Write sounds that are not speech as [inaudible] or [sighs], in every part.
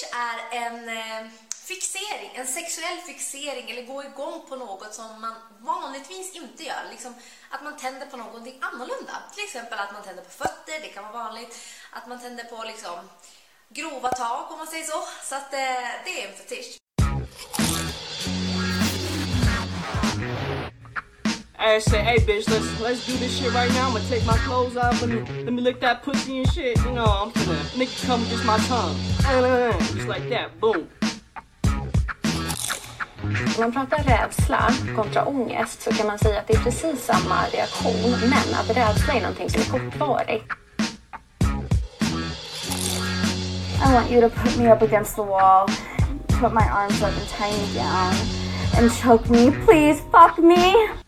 fetisch är en eh, fixering, en sexuell fixering eller gå igång på något som man vanligtvis inte gör. Liksom att man tänder på någonting annorlunda. Till exempel att man tänder på fötter, det kan vara vanligt. Att man tänder på liksom grova tag om man säger så. Så att eh, det är en fetisch. I say, hey bitch, let's let's do this shit right now. I'm gonna take my clothes off. Let me let me lick that pussy and shit. You know, I'm gonna make it come with just my tongue. [laughs] Just like that, boom. Om man pratar rädsla kontra ångest så kan man säga att det är precis samma reaktion men att rädsla är någonting som är kortvarigt. I want you to put me up against the wall, put my arms up and tie me down, and choke me. Please fuck me.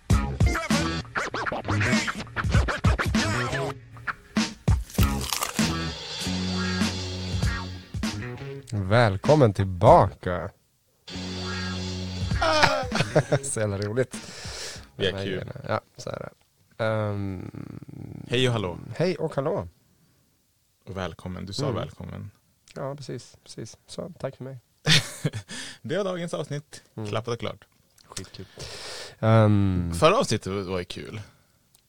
Välkommen tillbaka! [laughs] så jävla roligt. Vi är kul. Ja, så är det. Ehm, Hej och hallå. hej och hallå. Och välkommen. Du sa Mm. välkommen. Ja, precis. precis. Så, tack för mig. [laughs] Det var dagens avsnitt. Mm. Klappat och klart. Skitkul. Um, Förra avsnittet var ju kul.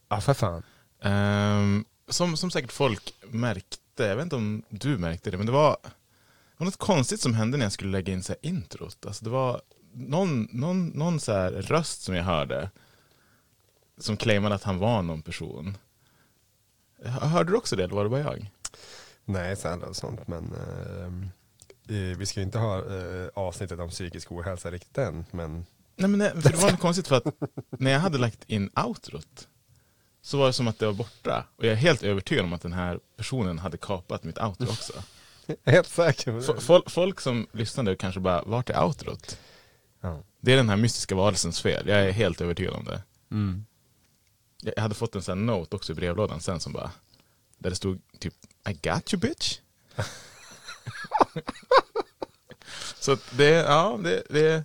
ja, för fan. Ehm, som, som säkert folk märkte, jag vet inte om du märkte det, men det var, det var något konstigt som hände när jag skulle lägga in så här introt. Alltså det var någon, någon, någon så här röst som jag hörde som claimade att han var någon person. Hörde du också det eller var det bara jag? Nej, så och sånt, men eh, vi ska ju inte ha eh, avsnittet om psykisk ohälsa riktigt än, men Nej men nej, för det var något konstigt för att när jag hade lagt in outrot så var det som att det var borta. Och jag är helt övertygad om att den här personen hade kapat mitt outro också. jag [laughs] är helt säker på det. fol- folk som lyssnade kanske bara, vart är outrot? Ja. Det är den här mystiska varelsens fel, jag är helt övertygad om det. Mm. Jag hade fått en sån här note också i brevlådan sen som bara, där det stod typ I got you bitch. [laughs] så det, ja, det, det,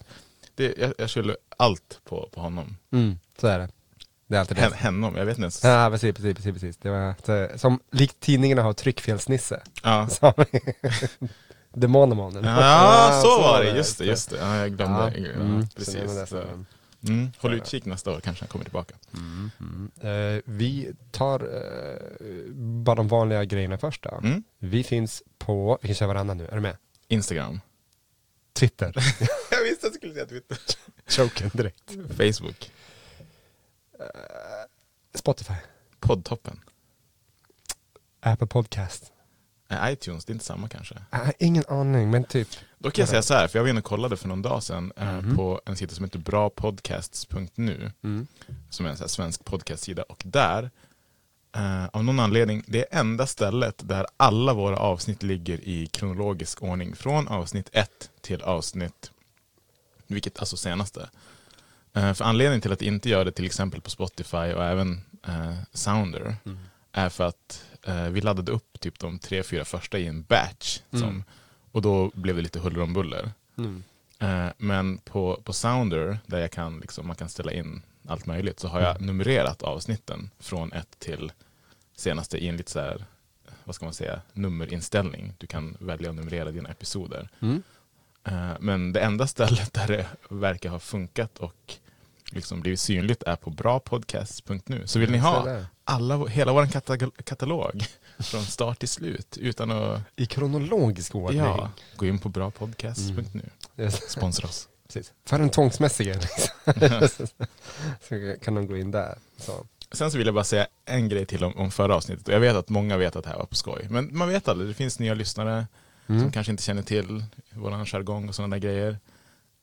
det jag, jag skyller allt på, på honom. Mm, så är det. Det är alltid det. Hen, hennom, jag vet inte ens. Ja, precis, precis, precis, precis. Det var så, som likt tidningarna har tryckfelsnisse. Ja. [laughs] Så vi [laughs] Demonomanen. Ja, så var det, just det, just det. Ja, jag glömde. Ja, Ja, mm, så precis. Så, som- mm, håll utkik nästa år, kanske han kommer tillbaka. Eh, vi tar eh, bara de vanliga grejerna först då. Mm. Vi finns på, vi kan köra varannan nu, är du med? Instagram. Twitter, [laughs] jag visste att jag skulle säga Twitter. choken direkt. Facebook. Spotify, Poddtoppen. Apple Podcast. Nej, iTunes, det är inte samma kanske. Äh, ingen aning, men typ. Då kan jag säga så här, för jag var inne och kollade för någon dag sedan eh, Mhm. på en sida som heter brapodcasts.nu Mm. som är en så här svensk podcastsida och där eh, av någon anledning, det är enda stället där alla våra avsnitt ligger i kronologisk ordning från avsnitt 1 till avsnitt, vilket alltså senaste. Eh, för anledningen till att inte göra det till exempel på Spotify och även eh, Sounder är för att vi laddade upp typ de tre, fyra första i en batch. Som, Mm. Och då blev det lite huller om buller. Mm. Men på, på Sounder, där jag kan, liksom, man kan ställa in allt möjligt, så har jag numrerat avsnitten från ett till senaste i en lite så här, vad ska man säga, nummerinställning. Du kan välja att numrera dina episoder. Mm. Eh, men det enda stället där det verkar ha funkat och liksom blivit synligt är på brapodcast.nu. Så vill ni ha alla, hela vår katalog, från start till slut utan att I kronologisk ordning. ja, gå in på brapodcast.nu. Yes. Sponsra oss. Precis. För den tvångsmässiga liksom. [laughs] så kan de gå in där. Så. Sen så vill jag bara säga en grej till om, om förra avsnittet. Och jag vet att många vet att det här var på skoj. Men man vet aldrig, det finns nya lyssnare Mm. som kanske inte känner till våran jargong och sådana där grejer.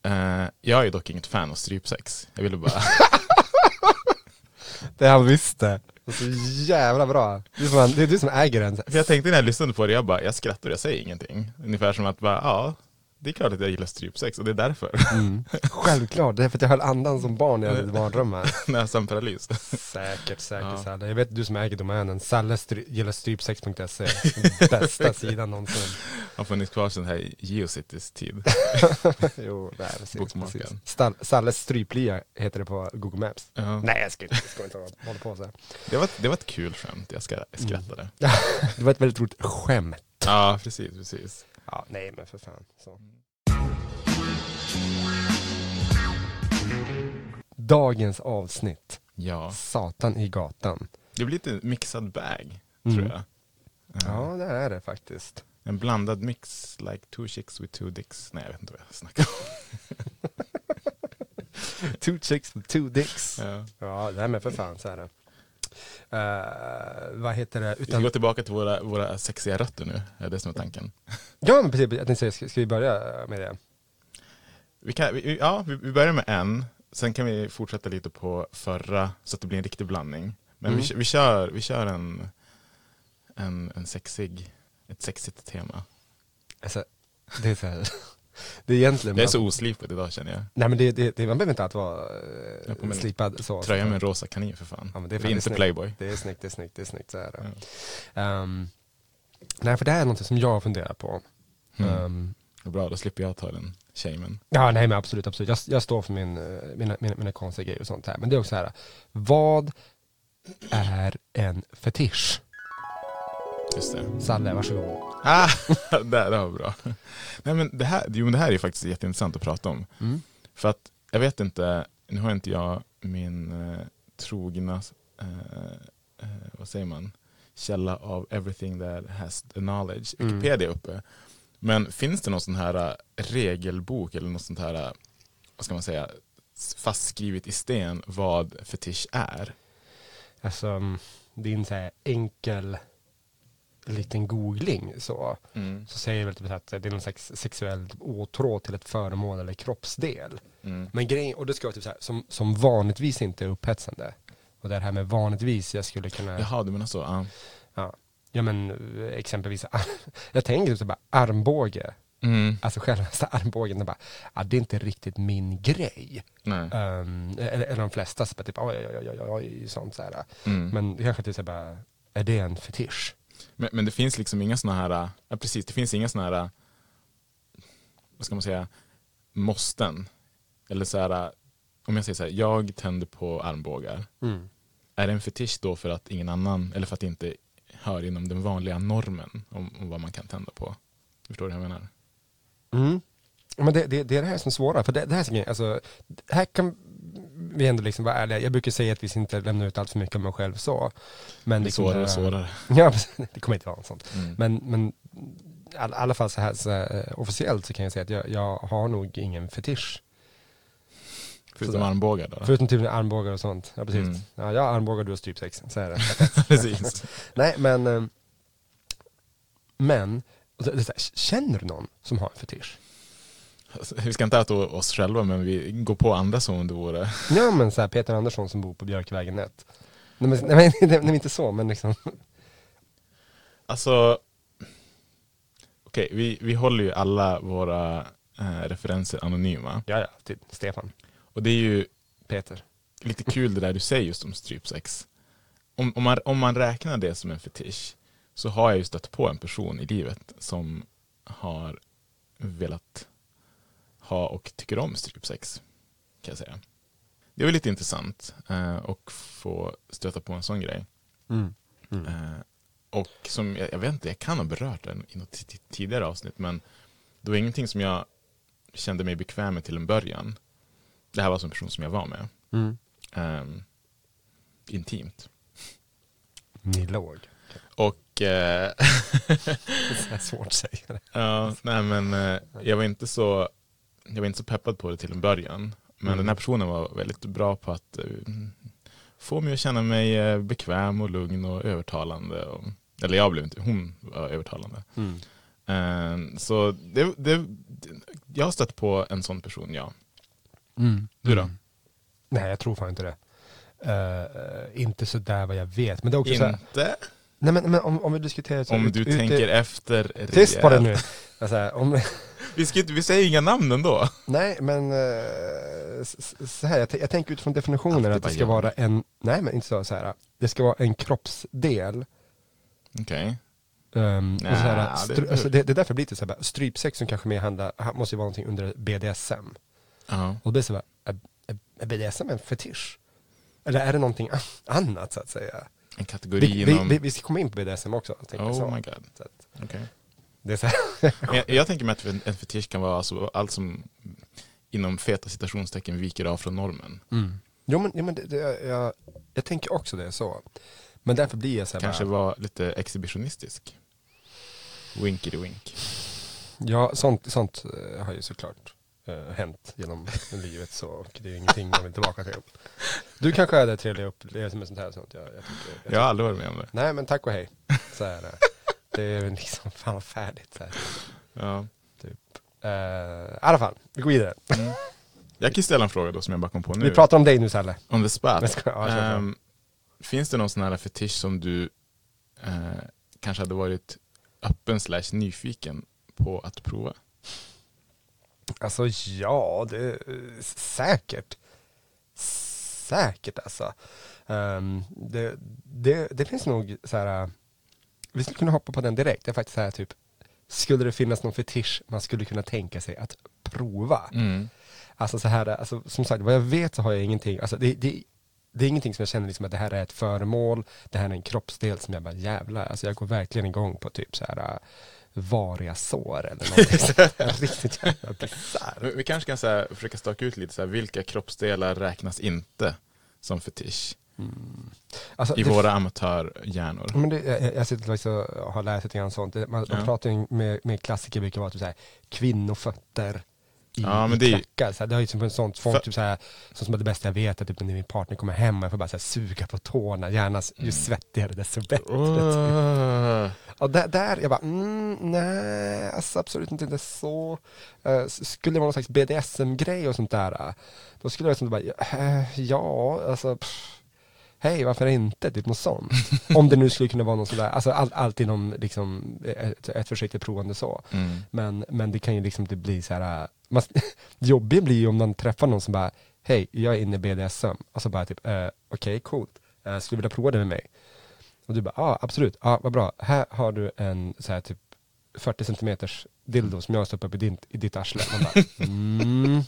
Eh, jag är dock inget fan av strypsex. Jag ville bara... [laughs] Det han visste. Så jävla bra. Det är, som det är du som äger den. För jag tänkte när jag lyssnade på det, jag bara, jag skrattar och jag säger ingenting. Ungefär som att bara, ja, det är klart att jag gillar strypsex och det är därför. Mm. [laughs] Självklart, det är för att jag höll andan som barn [laughs] när jag hade mardrömmar. Näsanparalys. Säkert, säkert Ja. Salle. Jag vet du som äger domänen. Salle stry- gillar strypsex.se. [laughs] Bästa sidan någonsin. Har funnits kvar sedan här Geocities tid. jo, nej, precis. Precis. Stall, Salles stryplia heter det på Google Maps. Ja. Nej, jag ska inte, jag ska inte hålla- på så här. Det, var, det var ett kul skämt, jag ska- Mm. skrattade. Det var ett väldigt roligt skämt. Ja, precis, precis. Ja, nej men för fan. Så. Dagens avsnitt. Ja, Satan i gatan. det blir lite mixad bag, Mm. tror jag. Ja, det är det faktiskt. En blandad mix, like two chicks with two dicks. Nej, jag vet inte vad jag snackar om. [laughs] Two chicks with two dicks. Ja. Ja, det här med för fan så är det. Eh, vad heter det? Vi ska Utan, gå tillbaka till våra, våra sexiga rötter nu, är det som är tanken. ja, men precis. Jag tänkte ska, ska vi börja med det? Vi kan, vi, ja, vi, vi börjar med en, sen kan vi fortsätta lite på förra så att det blir en riktig blandning. Men Mm. vi, vi kör, vi kör en, en, en sexig, ett sexigt tema. Alltså, det är så här. Det är egentligen... Jag är så oslipat idag känner jag. Nej men det, det, det, man behöver inte alltid vara en slipad så. Tröja med en rosa kanin för fan. Ja, det det är det är inte snyggt. Playboy. Det är snyggt, det är snyggt, det är snyggt, så är det. Ehm, nej för det här är något som jag funderar på. Mm. Vad Bra, då slipper jag ta den shamen. ja nej men absolut, absolut. Jag, jag står för min, eh, mina, mina, mina konstiga grejer och sånt här. Men det är också så här, vad är en fetisch? Just det. Salle, varsågod. Ah, [laughs] där, det var bra. Nej men det här, jo, det här är faktiskt jätteintressant att prata om. Mm. För att jag vet inte, nu har inte jag min eh, trogna, eh, eh, vad säger man, källa av everything that has the knowledge, Mm. Wikipedia uppe. Men finns det någon sån här eh, regelbok eller något sånt här, eh, vad ska man säga, fastskrivet i sten vad fetisch är? Alltså, mm, det är en så här enkel liten googling så. Mm. Så säger väl typ att det är någon slags sexuell åtrå till ett föremål eller kroppsdel. Mm. Men grejen, och det ska vara typ så här, som, som vanligtvis inte är upphetsande. Och det här med vanligtvis, jag skulle kunna, Jaha, du menar så? Ja. ja, ja men eh, exempelvis, [laughs] jag tänker typ så bara armbåge, Mm. alltså självaste [laughs] armbågen, bara, ja, det är inte riktigt min grej. Um, eller, eller de flesta, så bara typ, oj, oj, oj, oj, oj, sånt så här. Mm. Men kanske är så bara, är det en fetisch? Men, men det finns liksom inga såna här, ja precis, det finns inga såna här, vad ska man säga, måsten. Eller så här, om jag säger så här, jag tänder på armbågar. Mm. Är det en fetisch då för att ingen annan, eller för att det inte hör inom den vanliga normen om, om vad man kan tända på? Förstår du vad jag menar? Mm. Men det, det, det är det här som är svåra, för det, det här, alltså, här kan vi ändå liksom vara ärliga. Jag brukar säga att vi inte lämnar ut allt för mycket om mig själv så. Men Det är liksom svårare och. [laughs] Ja, det kommer inte vara något sånt. Mm. Men, men i all- alla fall så här, så här eh, officiellt så kan jag säga att jag, jag har nog ingen fetisch. Förutom armbågar då? Förutom typ armbågar och sånt. Ja, precis. Mm. Ja, jag har armbågar, du har strypsex. Så är det. [laughs] precis. [laughs] Nej, men... eh, Men, det, det känner du någon som har en fetisch? [laughs] Vi ska inte äta oss själva men vi går på andra som om det vore. Ja men så här, Peter Andersson som bor på Björkvägen 1. Nej men, nej, [laughs] nej, men inte så, men liksom. Alltså, okej, vi, vi håller ju alla våra eh, referenser anonyma. Ja, ja, typ Stefan, Och det är ju Peter. lite kul det där du säger just om strypsex. Om, om, man, om man räknar det som en fetisch så har jag ju stött på en person i livet som har velat ha och tycker om strypsex. Kan jag säga. Det ju lite intressant eh, att få stöta på en sån grej. Mm. Eh, och som, jag, jag vet inte, jag kan ha berört den i något ti- tidigare avsnitt, men det var ingenting som jag kände mig bekväm med till en början. Det här var som en person som jag var med. Mm. Ehm, intimt. Ni låg. Och eh, [laughs] Det är svårt att säga det. ja, nej men eh, jag var inte så jag var inte så peppad på det till en början. Men Mm. den här personen var väldigt bra på att eh, få mig att känna mig eh, bekväm och lugn och övertalande. Och, eller jag blev inte, hon var övertalande. Mm. Eh, så det, det, jag har stött på en sån person, ja. Mm. Du då? Mm. Nej, jag tror fan inte det. Uh, inte så där vad jag vet. Men det är också Inte? nej men, men om, om vi diskuterar så Om ut- du ute- tänker efter Tyst på det nu. Alltså, om, [laughs] Vi, ska, vi säger inga namn ändå. nej men eh, så här, jag, jag tänker utifrån definitionen Alltid att det ska vara en, nej men inte så, så här. Det ska vara en kroppsdel Okej. Um, och så Nja, här, det- stry, alltså det, det är därför det blir lite så här, bara, strypsex som kanske mer handlar, ha- måste ju vara någonting under BDSM. Ja. Och då blir det så här, är, är, BDSM en fetisch? Eller är det någonting [laughs] annat så att säga? En kategori Vi, vi, inom... vi, vi ska komma in på BDSM också. Oh så. my god. Så att, Okej. Det är Jag, jag tänker mig att en en fetisch kan vara alltså allt som inom feta citationstecken viker av från normen. jo men, jo, men det, det, jag, jag tänker också det så. Men därför blir jag så här Kanske bara, vara lite exhibitionistisk. Winkedy wink. Ja, sånt, sånt eh, har ju såklart eh, hänt genom livet så och det är ju ingenting jag vill tillbaka till. Du kanske hade trevliga upplevelser med sånt här. Sånt. Jag, jag tycker, jag Jag har aldrig varit med om det. Nej men tack och hej. Så är det. Det är liksom fan färdigt. Så här. Ja. Eh, I alla fall, vi går vidare. Jag kan ställa en fråga då som jag bara kom på nu. Vi pratar om dig nu Salle. On the spot. Ja. Ehm, finns det någon sån här fetisch som du eh, kanske hade varit öppen slash nyfiken på att prova? Alltså ja, det är säkert. Säkert alltså. Ehm, det, det, det finns nog så här. Vi skulle kunna hoppa på den direkt. Det är faktiskt så här typ, skulle det finnas någon fetisch man skulle kunna tänka sig att prova? Alltså så här, alltså, som sagt, vad jag vet så har jag ingenting, alltså det, det, det är ingenting som jag känner liksom att det här är ett föremål, det här är en kroppsdel som jag bara jävlar, alltså jag går verkligen igång på typ så här äh, variga sår eller någonting. [laughs] [laughs] Riktigt jävla bisarrt. Vi kanske kan så här, försöka staka ut lite så här, vilka kroppsdelar räknas inte som fetisch Alltså, i det- våra amatörhjärnor? Men det, jag, jag sitter och har läst lite grann sånt. Man, Ja. De pratar ju med, med klassiker brukar vara typ så här, kvinnofötter i, Ja, men det är ju- klackar. Så här, det har ju liksom en sånt folk, För- typ så här, så som är det bästa jag vet, att typ när min partner kommer hem och jag får bara så här, suga på tårna, gärna s- Mm. ju svettigare desto bättre. Åh. Och där, där, jag bara, mm, nej, alltså absolut inte det så. Uh, skulle det vara någon slags BDSM-grej och sånt där, eh, då skulle jag liksom bara, eh, ja, alltså, pff, hej, varför inte, typ något sånt. Om det nu skulle kunna vara något sådär, alltså all, allt inom liksom, ett, ett försiktigt provande så. Mm. Men, men det kan ju liksom inte bli så här, äh, man, [laughs] jobbigt blir ju om man träffar någon som bara, hej, jag är inne i BDSM. Och så bara typ, eh, okej, coolt, eh, skulle du vilja prova det med mig? Och du bara, ja ah, absolut, ja ah, vad bra, här har du en så här typ 40 centimeters dildo som jag har stoppat upp i, din, i ditt arsle. Man bara, mm,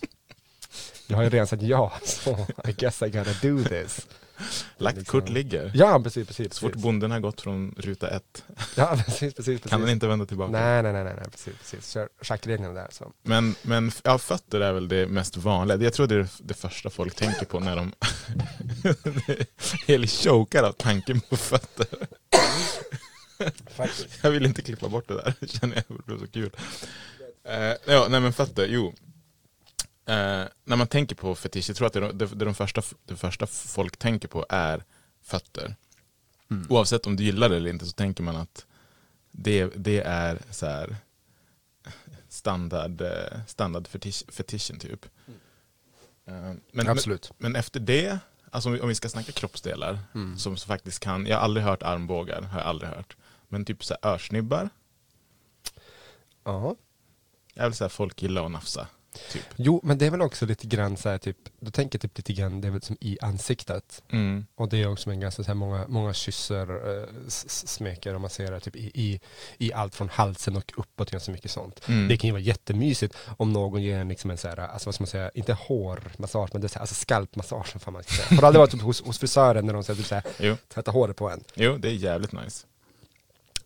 jag har ju redan sagt ja, [laughs] så I guess I gotta do this. Lagt Liksom. kort ligger. Ja, precis, precis. Så fort precis. bonden har gått från ruta ett Ja, precis, [laughs] precis. precis. kan den inte vända tillbaka. Nej, nej, nej, nej, nej, precis, precis. Kör schackreglerna där så. Men, men ja, fötter är väl det mest vanliga. Jag tror det är det första folk tänker på när de [laughs] helt chokar av tanken på fötter. Faktiskt. Jag vill inte klippa bort det där, [laughs] känner jag det blev så kul. Eh, ja, nej men fötter, jo. Eh, när man tänker på fetisch, jag tror att det, det, det, de första, det första folk tänker på är fötter. Oavsett om du gillar det eller inte så tänker man att det, det är så här standard, eh, standard fetisch, fetischen typ. Eh, Men, Absolut. Men, men efter det, alltså om vi, om vi ska snacka kroppsdelar som, som faktiskt kan, jag har aldrig hört armbågar, har jag aldrig hört. Men typ så här örsnibbar, Ja. jag vill säga folk gillar att nafsa. Typ. Jo, men det är väl också lite grann så här, typ, du tänker typ lite grann, det är väl som i ansiktet. Mm. Och det är också en ganska så här, många, många kysser, eh, s- s- smeker och masserar typ i, i, i allt från halsen och uppåt, ganska mycket sånt. Mm. Det kan ju vara jättemysigt om någon ger en liksom en så här, alltså vad ska man säga, inte hårmassage, men det är så här, alltså skalpmassage, fan man ska säga. Har du aldrig varit typ hos, hos frisören när de säger typ så här, tvätta håret på en? jo, det är jävligt nice.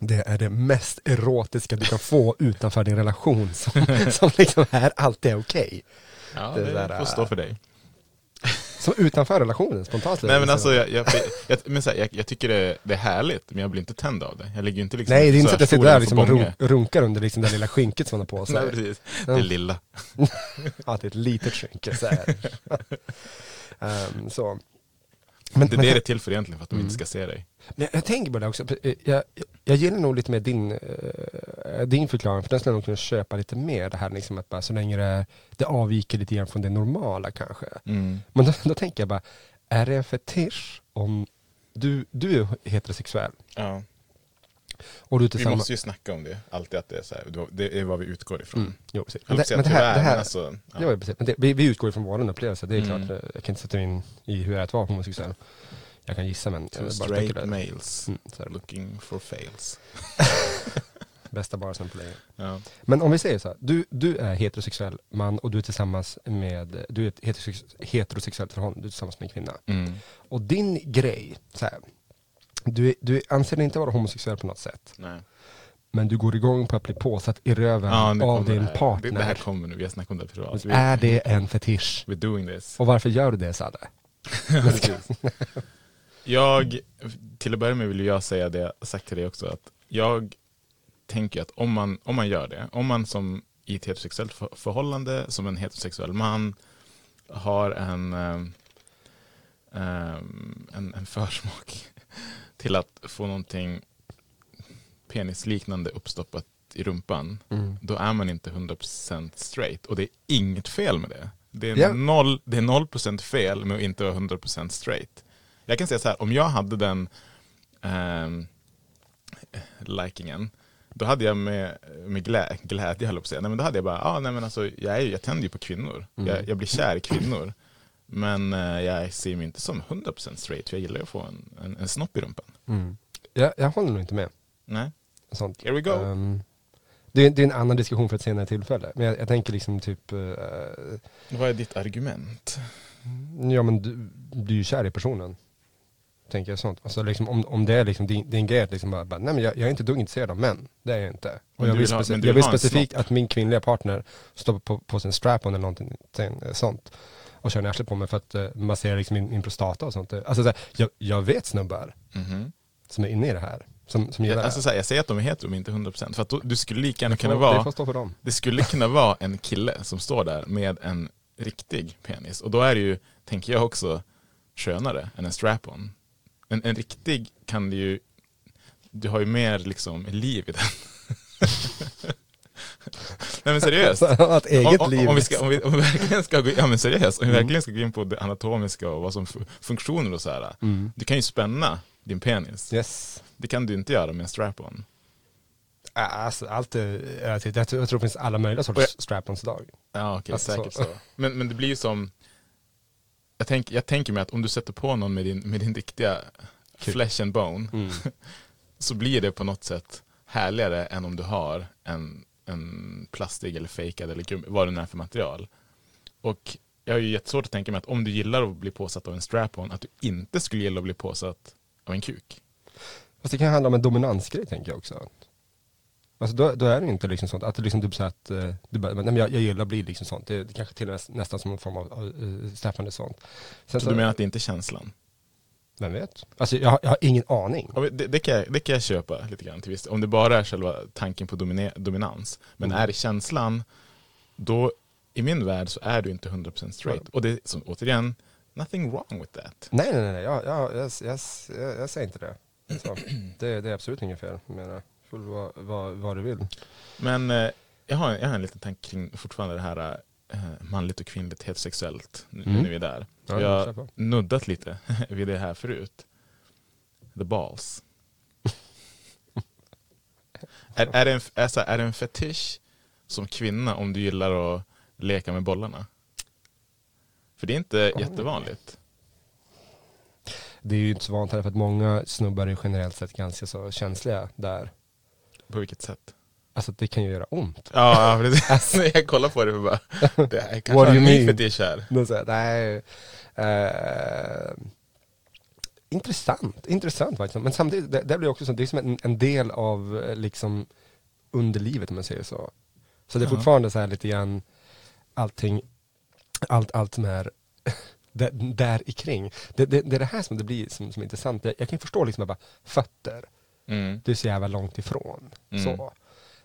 Det är det mest erotiska du kan få utanför din relation [laughs] som, som liksom är alltid är okej. Ja, Det det, där, får stå för dig. [laughs] Som utanför relationen, spontant. Nej men alltså jag, jag, jag, men så här, jag, jag tycker det, det är härligt, men jag blir inte tänd av det. Jag ligger inte liksom Nej, det är inte så att jag sitter där liksom och runkar under liksom det lilla skynket som hon har på sig. Nej, precis. Det lilla. [laughs] Ja, det är ett litet skynke. Så, här. Ehm, så. Men, Det är men, det det är till för egentligen, för att de Mm. inte ska se dig. men jag tänker på det också, jag, jag, jag gillar nog lite mer din, eh, din förklaring, för den skulle jag nog kunna köpa lite mer, det här liksom att bara så länge det, det avviker lite grann från det normala kanske. Mm. Men då, då tänker jag bara, är det en fetisch om du, du är heterosexuell Ja. Och du Vi tillsammans... måste ju snacka om det, alltid att det är så här, det är vad vi utgår ifrån. Mm, jo, precis. Men det, men det här, det här, alltså, ja. Precis. Men det, vi, vi utgår ju från vår upplevelse, det är Mm. klart. eh, Jag kan inte sätta mig in i hur det är att vara homosexuell. Jag kan gissa men... Bara straight males Mm, looking for fails. [laughs] Bästa bara på länge. Ja. Men om vi säger så här, du, du är heterosexuell man och du är tillsammans med, du är ett heterosex, heterosexuellt förhållande, du är tillsammans med en kvinna. Mm. Och din grej, så här, du, du anser dig inte vara homosexuell på något sätt, Nej. men du går igång på att bli påsatt i röven Ja, av din partner. Det, det här kommer nu, vi har snackat om det privat. Är det en fetisch? We're doing this. Och varför gör du det Sadde? [laughs] Jag, till att börja med vill jag säga det jag sagt till dig också, att jag tänker att om man, om man gör det, om man som i ett heterosexuellt för- förhållande, som en heterosexuell man, har en, ehm, ehm, en, en försmak till att få någonting penisliknande uppstoppat i rumpan, Mm. då är man inte 100% straight. Och det är inget fel med det. Det är, Ja. noll, det är 0% fel med att inte vara 100% straight. Jag kan säga så här, om jag hade den ehm, likingen, då hade jag med, med glä, glädje, höll jag på att säga, nej, men då hade jag bara, ah, nej, men alltså, jag, är, ju- jag tänder ju på kvinnor. Jag, jag blir kär i kvinnor. Men eh, jag ser mig inte som 100% straight, för jag gillar ju att få en, en, en snopp i rumpan. Mm. Jag, jag håller nog inte med. Nej, Sånt. here we go. Ehm, det, är, det är en annan diskussion för ett senare tillfälle. Men jag, jag tänker liksom typ, eh, Vad är ditt argument? ja men du, du är ju kär i personen. Tänker jag sånt. Alltså liksom, om, om det är liksom din, din grej att liksom bara, bara, nej men jag, jag är inte dugg intresserad av män. Det är jag inte. Och jag vill, ha- jag vill specifikt att min kvinnliga partner står på, på sin strap-on eller någonting eh, sånt. Och kör en arslet på mig för att uh, massera liksom min, min prostata och sånt. Alltså så här, jag, jag vet snubbar Mhm. som är inne i det här. Som, som gillar Jag, alltså, det. så här, jag säger att de är hetero men inte 100% för att då, du skulle lika gärna kunna vara Det för dem. Det skulle kunna vara en kille som står där med en riktig penis. Och då är det ju, tänker jag också, skönare än en strap-on. En, en riktig kan du ju, du har ju mer liksom liv i den. [laughs] Nej men seriöst. [laughs] Ett eget om, liv. Om vi, ska, om, vi, om vi verkligen ska gå, ja men seriöst, om vi verkligen ska gå in på det anatomiska och vad som funktioner och så här. Mm. Du kan ju spänna din penis. Yes. Det kan du inte göra med en strap-on. Alltså, allt är. Jag tror jag tror det finns alla möjliga sorters strap-ons idag. Ja okej, Alltså, säkert så. så. Men, men det blir ju som, jag, tänk, jag tänker mig att om du sätter på någon med din, med din riktiga Kuk. flesh and bone, Mm. [laughs] så blir det på något sätt härligare än om du har en, en plastig eller fejkad eller gummi, vad det nu är för material. Och jag har ju jättesvårt att tänka mig att om du gillar att bli påsatt av en strap-on, att du inte skulle gilla att bli påsatt av en kuk. Fast det kan handla om en dominansgrej tänker jag också. Alltså då, då är det inte liksom sånt, att det liksom typ så att eh, du bara, nej men jag, jag gillar att bli liksom sånt. Det, det kanske till och med nästan som en form av uh, straffande sånt. Sen Så du menar att det inte är känslan? Vem vet? Alltså jag, har- jag har ingen aning. Ja, Det, det, kan jag, det kan jag köpa lite grann till viss Om det bara är själva tanken på domine, dominans. Men Mm. är det känslan, då i min värld så är du inte 100% straight. Och det är som, återigen, nothing wrong with that. Nej nej nej. Jag, jag, jag, jag, jag, säger inte det. Så, det. Det är absolut inget fel. Menar, får vad, vad, vad du vill. Men eh, jag, har, jag har en liten tanke kring fortfarande det här eh, manligt och kvinnligt heterosexuellt, nu Mm. när vi är där. Ja, kör har nuddat lite [laughs] vid det här förut. The balls. [laughs] är, är, det en, är, så här, är det en fetisch som kvinna om du gillar att leka med bollarna? För det är inte jättevanligt. Det är ju inte så vanligt här för att många snubbar är generellt sett ganska så känsliga där. På vilket sätt? Alltså det kan ju göra ont. Ja, precis. [laughs] jag kollar på det och bara, det är What kanske you ny mean? fetisch här. Då säger nej. Eh, intressant, intressant faktiskt. Men samtidigt, det, det blir också så, det är som en, en del av eh, liksom underlivet om man säger så. Så det är Ja. fortfarande så här lite grann allting, allt, allt som är [laughs] där, där i kring. Det, det, det är det här som det blir som, som är intressant. Jag, jag kan förstå liksom bara fötter, Mm. det är så jävla långt ifrån. Mm. Så.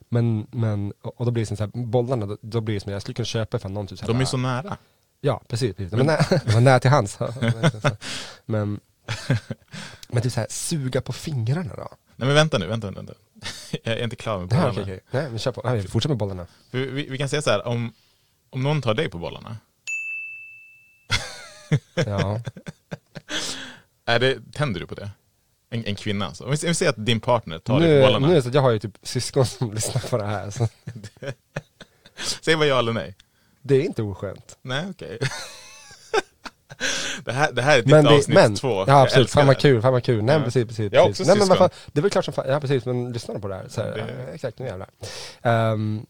Men, men, och då blir det så här, bollarna, då, då blir det som, jag skulle kunna köpa för någon typ så här, De är så nära. Ja, precis. precis. Men nä, [laughs] det var nära till hands. [laughs] [laughs] men, men typ så här, suga på fingrarna då? Nej men vänta nu, vänta, vänta. Jag är inte klar med Nej, bollarna. okej, okej. Nej, men kör på. Nej, fortsätt med bollarna. Vi, vi, vi kan säga så här, om, om någon tar dig på bollarna, Ja. är det, tänder du på det? En, en kvinna alltså. Om vi, om vi säger att din partner tar dig Nu, på bollarna. nu är det så att jag har ju typ syskon som [laughs] lyssnar på det här. Så [laughs] Säg bara ja eller nej. det är inte oskönt. Nej, okej. [laughs] det, här, det här är ditt Men, det, avsnitt men två. ja absolut, fan vad kul, fan vad kul. Nej Ja. precis, precis. Jag har precis. också Nej men vad fan, det är väl klart som fan, ja precis, men lyssnar de på det här? Så här Det- ja, exakt, nu jävlar. Um,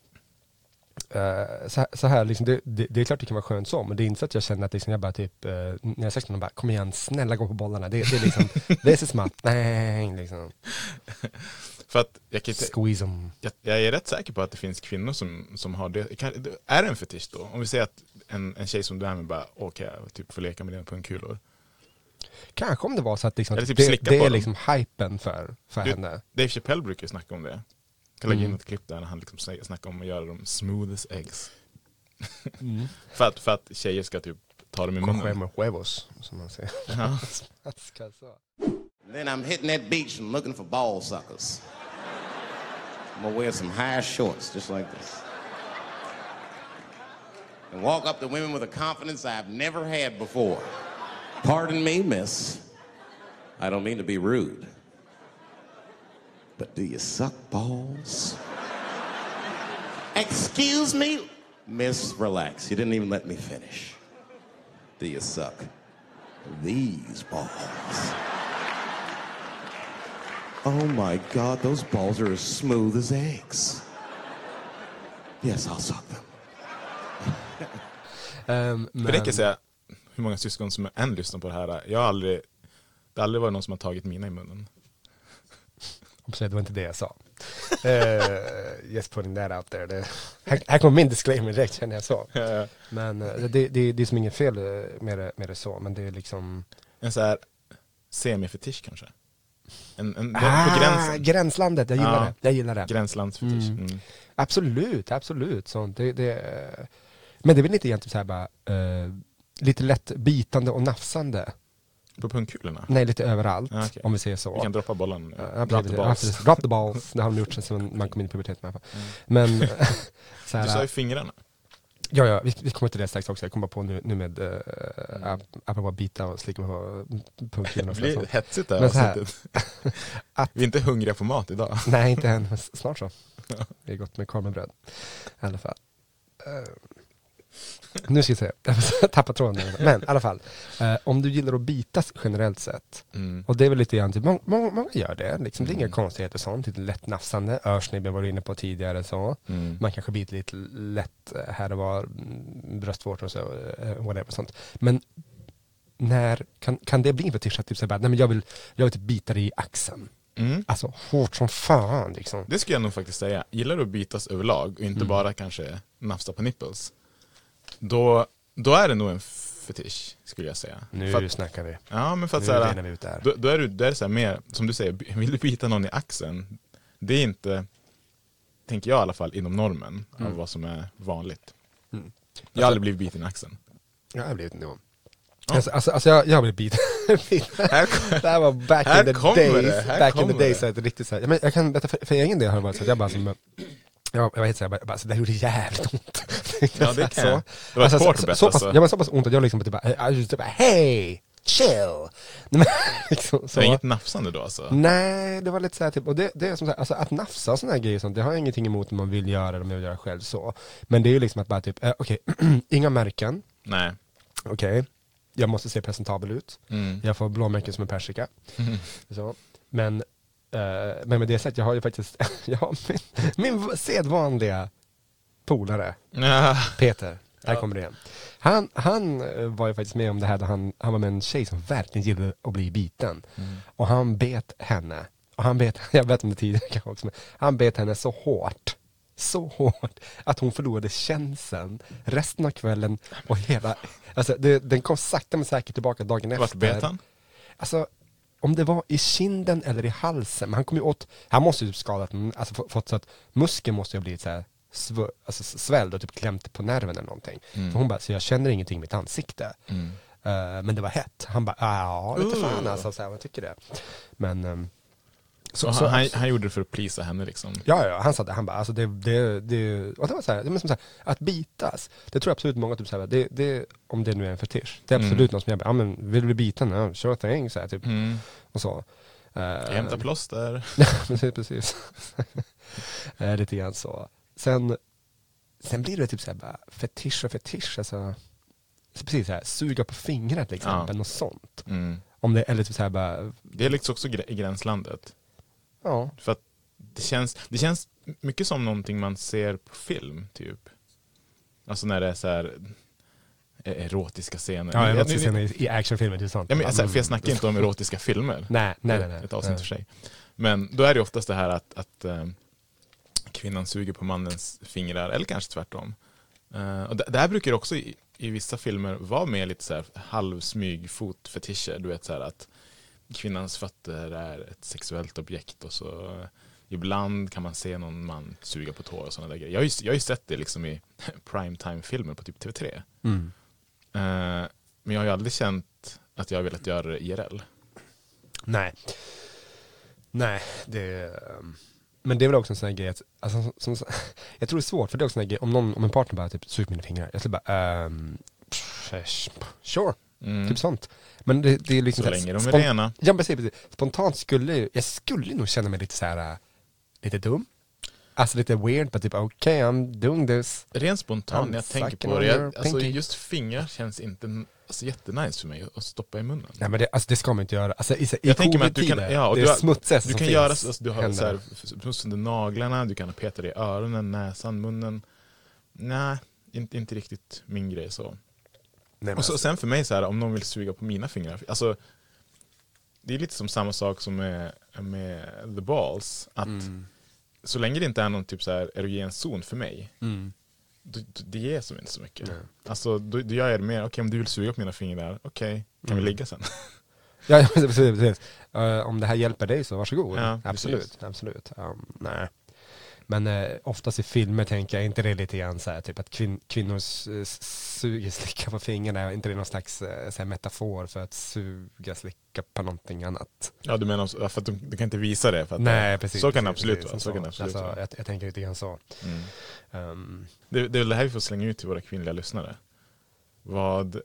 eh, så, så här, liksom, det, det, det är klart det kan vara skönt så, men det är inte så att jag känner att liksom, jag bara typ, eh, när jag sagt någon bara, kom igen, snälla gå på bollarna. Det, det är liksom, [laughs] this is my thing, liksom. [laughs] För att jag, kan inte, jag, jag är rätt säker på att det finns kvinnor som, som har det. Är det en fetisch då? Om vi säger att en, en tjej som du är med bara, okej, jag typ får leka med dina pungkulor. Kanske om det var så att liksom, typ det, det är liksom hypen för, för Du- henne. Dave Chappelle brukar ju snacka om det. Kan lägga in ett klipp där när han liksom snackar om att göra dem smooth as eggs. Mm. [laughs] för, att, för att tjejer ska typ ta dem i munnen. Con huevos, som man säger. Ja. [laughs] Then I'm hitting that beach and looking for ball suckers. I'm gonna wear some high shorts just like this. And walk up to women with a confidence I've never had before. Pardon me, miss. I don't mean to be rude. But do you suck balls? [laughs] Excuse me? Miss, relax. You didn't even let me finish. Do you suck these balls? Oh my God, those balls are as smooth as eggs. Yes, I'll suck them. Um, [laughs] För det kan jag säga, hur många syskon som än lyssnar på det här. Jag har aldrig, det har aldrig varit någon som har tagit mina i munnen. Det var inte det jag sa. uh, just putting that out there. Det, här, här kommer min disclaimer direkt känner jag så. Men eh, det, det, det är som inget fel eh, med det, med det så, men det är liksom... En så här semifetisch kanske. En, en, det är på gränsen. Gränslandet, jag gillar Ja. det. Jag gillar det. Gränslandsfetisch. Mm. Mm. Absolut, absolut. Sånt. Det, det, eh, men det är väl lite egentligen så här bara, eh, lite lätt bitande och nafsande. På pungkulorna? Nej, lite överallt, Ja, okej. om vi säger så. Vi kan droppa bollen. Ja, Drop the balls. Drop the balls. Det har de gjort sen man kom in i puberteten i alla fall. Men, [laughs] så Du sa här, ju fingrarna. ja, ja, vi, vi kommer till det strax också. Jag kommer bara på nu, nu med, uh, ap- apropå bita och slicka på pungkulorna Det blir hetsigt det här här, [laughs] att- Vi är inte hungriga på mat idag. Nej, inte än, snart så. [laughs] Det är gott med korv med bröd. I alla fall. Eh, nu ska jag se, jag tappar tråden. nu. Men i alla fall, eh, om du gillar att bitas generellt sett, Mm. och det är väl lite grann, typ, många, många, många gör det, liksom, det är inga Mm. konstigheter sånt, lite lätt nafsande, örsnibben var du inne på tidigare så. Mm. Man kanske biter lite lätt eh, här och var, mm, bröstvårtor och så, eh, whatever sånt. Men när kan, kan det bli en fetisch att typ säga, nej men jag vill, jag vill typ bita dig i axeln. Mm. Alltså hårt som fan liksom. Det skulle jag nog faktiskt säga. Gillar du att bitas överlag och inte Mm. bara kanske nafsa på nipples. Då, då är det nog en fetisch skulle jag säga. Nu För att, snackar vi. ja men för att Nu såhär, vi ut då, då är du, då är det så här mer, som du säger, [laughs] vill du bita någon i axeln, det är inte, tänker jag i alla fall, inom normen av vad som är vanligt. Mm. Jag har aldrig blivit biten i axeln. Jag har blivit nog. Ja. Alltså, alltså, alltså jag, jag har blivit biten. [laughs] Det här var back in the days. det, back in the days. det. Så att det riktigt så här, men jag kan berätta för, för egen del har det varit så att jag bara som jag, jag vet så här, bara, bara, alltså, det gjorde jävligt ont. Ja, det kan jag. så. Det var ett Alltså, hårt så, bett, så, pass, alltså. ja, men så pass ont att jag liksom typ bara, just typ bara hej, chill. [laughs] Liksom, Så så. det är inget nafsande då alltså? Nej, det var lite så här, typ, och det, det är som så här, alltså att nafsa och såna här grejer, sånt, det har jag ingenting emot om man vill göra det, om jag vill göra själv så. Men det är ju liksom att bara typ, eh, okej, [clears throat] inga märken, Nej. okej, jag måste se presentabel ut, Mm. jag får blåmärken som en persika. Så. Men, eh, men med det sagt, jag har ju faktiskt, [laughs] jag har min, min sedvanliga polare, Ja. Peter, där Ja. kommer det igen. Han, han eh, var ju faktiskt med om det här, där han, han var med en tjej som verkligen gillade att bli biten. Och han bet henne, och han bet, [laughs] jag vet om det tidigare kanske också, men han bet henne så hårt, så hårt, att hon förlorade känseln resten av kvällen och hela, alltså det, den kom sakta men säkert tillbaka dagen efter. Vart bet han? Alltså, om det var i kinden eller i halsen, men han kom ju åt, han måste ju typ skadat, alltså få- fått så att muskeln måste ju ha blivit så här sv, alltså svälld och typ klämt på nerven eller någonting. Mm. För hon bara, så jag känner ingenting i mitt ansikte. Mm. Eh, men det var hett. Han bara, ja lite fan Uh. alltså, så här, vad tycker det? Men, ehm, Så, han, han, han gjorde det för att plisa henne liksom? Ja, ja, han sa det. Han bara, alltså det, det, det, och det var så här, är som så här, att bitas, det tror jag absolut många typ så här, det, det, om det nu är en fetisch, det är absolut Mm. någon som jag bara, ja men vill du bli biten? Ja, sure thing, så här, typ, Mm. och så. Uh, Jag hämtar plåster. [laughs] precis, precis. [laughs] Eh, Lite grann så. Sen, sen blir det typ så här bara fetisch och fetisch, alltså. Så precis så här, suga på fingret till exempel, Ja. något sånt. Mm. Om det, eller typ så här bara, Det är liksom också gränslandet. Ja, För att det känns, det känns mycket som någonting man ser på film, typ. Alltså när det är så här eh, erotiska scener. Ja, nu- se i, actionfilmer, det är sant. Ja, men, alltså, för jag snackar inte om erotiska filmer. [laughs] Nej, nej, nej. nej. Ett avsnitt nej. för sig. Men då är det oftast det här att, att eh, kvinnan suger på mannens fingrar, eller kanske tvärtom. Eh, och det, det här brukar också i, i vissa filmer vara med lite så här halvsmyg fotfetischer. Du vet så här att kvinnans fötter är ett sexuellt objekt och så eh, ibland kan man se någon man suga på tår och sådana där grejer. Jag har ju, jag har ju sett det liksom i [laughs] primetime-filmer på typ TV3. Mm. Eh, men jag har ju aldrig känt att jag har velat göra det IRL. Nej. Nej, det... ehm, Men det är väl också en sån här grej att, alltså, som, som, [laughs] jag tror det är svårt, för det är också en sån här grej, om, någon, om en partner bara typ på mina fingrar, jag skulle bara, pff, sure, Mm. typ sånt. Men det, det är liksom Så länge de är rena. Ja precis, precis. Spontant skulle jag skulle nog känna mig lite så här, äh, lite dum. Alltså lite weird, but typ okej, I'm doing this. Rent spontant när jag tänker på det, jag, alltså just fingrar känns inte alltså, jättenice för mig att stoppa i munnen. Nej men det, alltså, det ska man inte göra. Alltså, i, i Jag tänker mig att du kan, ja, och det du, är har, smutsigaste du kan finns. göra, så- alltså, du har så här, smuts under naglarna, du kan ha petat i öronen, näsan, munnen. Nej, inte, inte riktigt min grej så. Nej, Och så, alltså, sen för mig så här, om någon vill suga på mina fingrar, alltså det är lite som samma sak som med, med the balls, att Mm. så länge det inte är någon typ så här erogen zon för mig, mm. då, då, det ger som inte så mycket. Alltså då, då gör jag det mer, okej om du vill suga på mina fingrar, okej, kan Mm. vi ligga sen? [laughs] Ja, [laughs] precis. precis. Eh, om det här hjälper dig så varsågod. Ja, absolut. precis. absolut. Um, nej. Men eh, oftast i filmer tänker jag, inte det lite grann så här, typ att kvin- kvinnor suger, [laughs] slickar på fingrarna, är inte det någon slags eh, här, metafor för att suga, slicka på någonting annat? Ja du menar för att du, du kan inte visa det? För att Nej, precis. Så kan det absolut vara. som Så kan det absolut alltså, vara. jag, jag tänker lite grann så. Mm. Um, Det, det är väl det här vi får slänga ut till våra kvinnliga lyssnare. Vad, [laughs]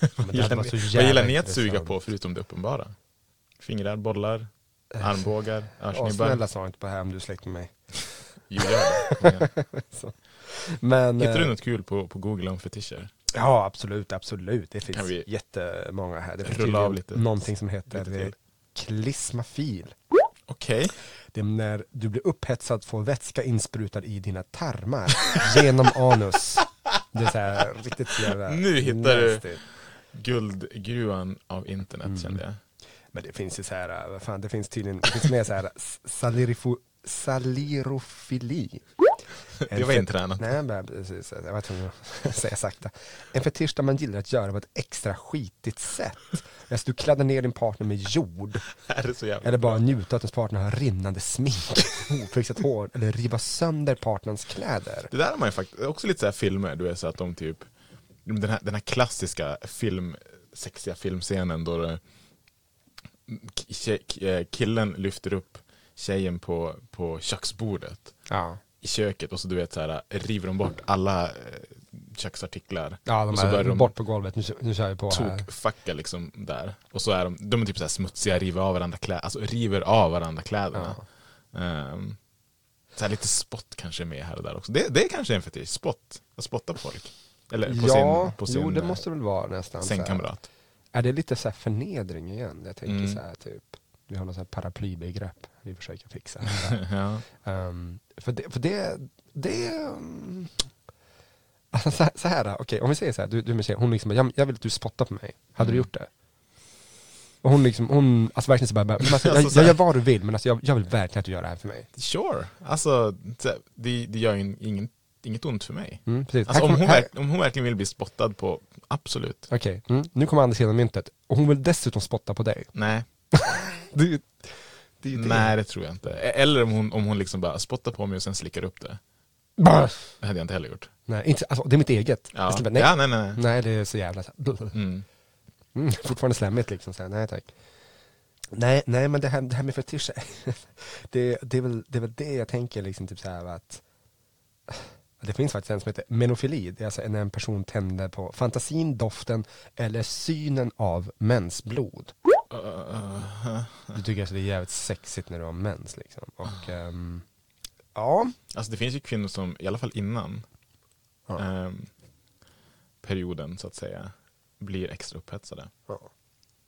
det gillar, ni, vad gillar ni att suga på förutom det uppenbara? Fingrar, bollar, armbågar, Ja, örsnibbar? snälla svara inte på här om du är släkt med mig. Jo, gör det. Ja. [laughs] Men, Hittar du eh, något kul på, på google om fetischer? Ja, absolut, absolut. Det finns Kan vi jättemånga här. Det finns av lite- någonting som heter klismafil. Okej. Det är när du blir upphetsad, får vätska insprutad i dina tarmar genom anus. Det är så här riktigt jävla Nu hittar du- nasty. Guldgruvan av internet Mm. kände jag. Men det finns ju så här, vad fan, det finns tydligen, det finns mer så här salirifo, salirofili. [laughs] Det var intränat. Nej, men precis. Jag var tvungen att [laughs] säga sakta. En fetisch där man gillar att göra på ett extra skitigt sätt. Alltså du kladdar ner din partner med jord. [laughs] Är det så jävla Eller bara njuta att ens partner har rinnande smink, ofixat hår eller riva sönder partnerns kläder. Det där har man ju faktiskt, också lite så här filmer, du vet så att de typ den här, den här klassiska film, sexiga filmscenen då det, eh, killen lyfter upp tjejen på, på köksbordet Ja. i köket och så du vet så här river de bort alla eh, köksartiklar. Ja, de och så är de bort på golvet, nu, nu kör vi på här. tokfacka liksom där. Och så är de, de är typ så här smutsiga, river av varandra kläder, alltså river av varandra kläderna. Ehm, så här lite spott kanske är med här och där också. Det, det är kanske en fetisch, spott. Att spotta på folk. Eller på ja, sin, på sin jo det eh, måste väl vara nästan sängkamrat. Är det lite så här förnedring igen? Jag tänker Mm. så här typ, vi har något så här paraplybegrepp vi försöker fixa. [laughs] ja. um, för det, för det, det um, alltså så här, så här okej om vi säger så här, du, du med tjej, hon liksom, jag, jag vill att du spottar på mig, hade du Mm. gjort det? Och hon liksom, hon, alltså verkligen så bara, men alltså, jag, Alltså så jag här- gör vad du vill men alltså jag, jag vill verkligen att du gör det här för mig. Sure, alltså det, det gör ju ingen, inget ont för mig. Mm, precis. Alltså, om, hon här- om hon verkligen vill bli spottad på, absolut. Okej, mm, nu kommer andra sidan myntet. Och hon vill dessutom spotta på dig. Nej, [laughs] ju- det det. nej det tror jag inte. E- Eller om hon, om hon liksom bara spottar på mig och sen slickar upp det. Bah! Det hade jag inte heller gjort. Nej, inte, alltså, det är mitt eget. Ja, bara, nej. ja nej nej. nej. nej, det är så jävla så här, Mm. mm, fortfarande slemmigt liksom. Så här, nej tack. Nej, nej men det här, det här med fetischer, [laughs] det, det, är väl, det är väl det jag tänker liksom typ så här att [sighs] det finns faktiskt en som heter menofili, det är alltså när en person tänder på fantasin, doften eller synen av mensblod. Uh, Du tycker alltså det är jävligt sexigt när du har mens liksom. Och ehm, ja, Alltså det finns ju kvinnor som, i alla fall innan Ja. ehm, perioden så att säga, blir extra upphetsade. Ja.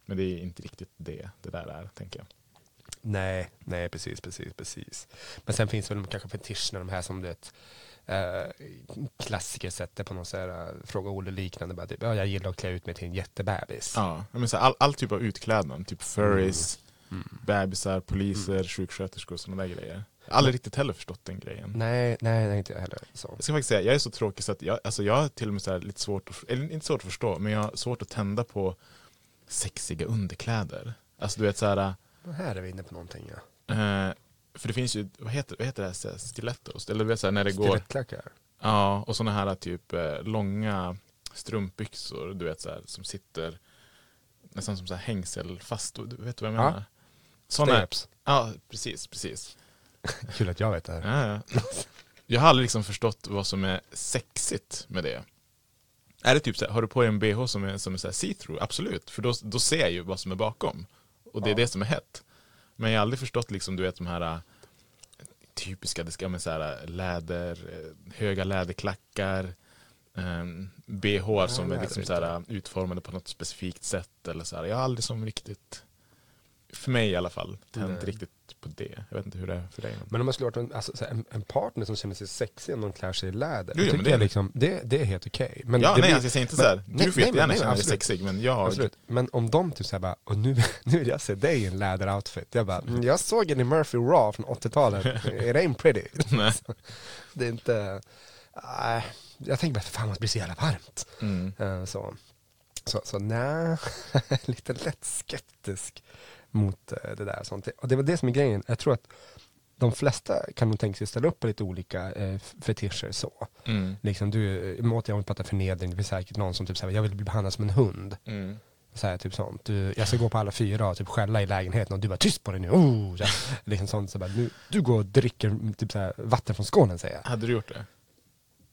Men det är inte riktigt det det där är, tänker jag. Nej, nej precis, precis, precis. Men sen finns det väl kanske fetisch när de här som du vet, eh, klassiker sättet på någon så här, eh, fråga Olle liknande. Bara, typ, ja, jag gillar att klä ut mig till en jättebebis. Ja, men så all, all typ av utklädnad, typ furries, Mm. bebisar, poliser, sjuksköterskor och sådana där grejer. Jag har aldrig riktigt heller förstått den grejen. Nej, nej, nej, inte jag heller. Så. Jag ska faktiskt säga, jag är så tråkig så att jag, alltså jag har till och med så här lite svårt, att, eller inte svårt att förstå, men jag har svårt att tända på sexiga underkläder. Alltså du vet så här, Och Här är vi inne på någonting. Ja. eh, för det finns ju, vad heter, vad heter det här, stilettos? Eller du vet så här, när det går, Stilettklackar. ja, och sådana här typ eh, långa strumpbyxor, du vet så här, som sitter nästan som så här hängselfast, du vet vad jag Ja. menar? Såna, Steps. ja, precis, precis. [laughs] Kul att jag vet det här. Ja, ja. Jag har aldrig liksom förstått vad som är sexigt med det. Är det typ så här, har du på dig en bh som är, som är see-through? Absolut, för då, då ser jag ju vad som är bakom. Och det är det som är hett. Men jag har aldrig förstått liksom, du vet de här äh, typiska, det ska med så här, äh, läder, äh, höga läderklackar, um, bh som är liksom så här, utformade på något specifikt sätt. Eller så här. Jag har aldrig som riktigt, för mig i alla fall, tänt Nej. riktigt på det. Jag vet inte hur det är för dig. Men om man skulle ha en, alltså, en, en partner som känner sig sexig om de klär sig i läder. Jo, jo, det- jag liksom, det, det är helt okej. Men Ja, nej, blir- alltså jag säger inte men- så här. Du får jättegärna känna dig sexig, men jag... Absolut. Men om de typ såhär bara, och nu, [laughs] nu vill jag se dig i en läderoutfit. Jag bara, "Mm, jag såg en i Murphy Raw från 80-talet. [laughs] It ain't pretty. [laughs] Nej. Det är inte, nej. jag tänker bara, för fan det blir så jävla varmt. Mm. Eh, Så, så, så nej, lite lätt skeptisk mot eh, det där. Sånt. Och det var det som är grejen. Jag tror att de flesta kan nog tänka sig ställa upp på lite olika eh, fetischer så. Mm. Liksom du, eh, mot jag vill prata förnedring, det finns säkert någon som typ säger jag vill bli behandlad som en hund. Mm. Så här, typ sånt. Du, jag ska gå på alla fyra och typ skälla i lägenheten och du bara tyst på dig nu. Oh! Så [laughs] liksom sånt. Så bara, nu, du går och dricker typ så här, vatten från skålen säger jag. Hade du gjort det?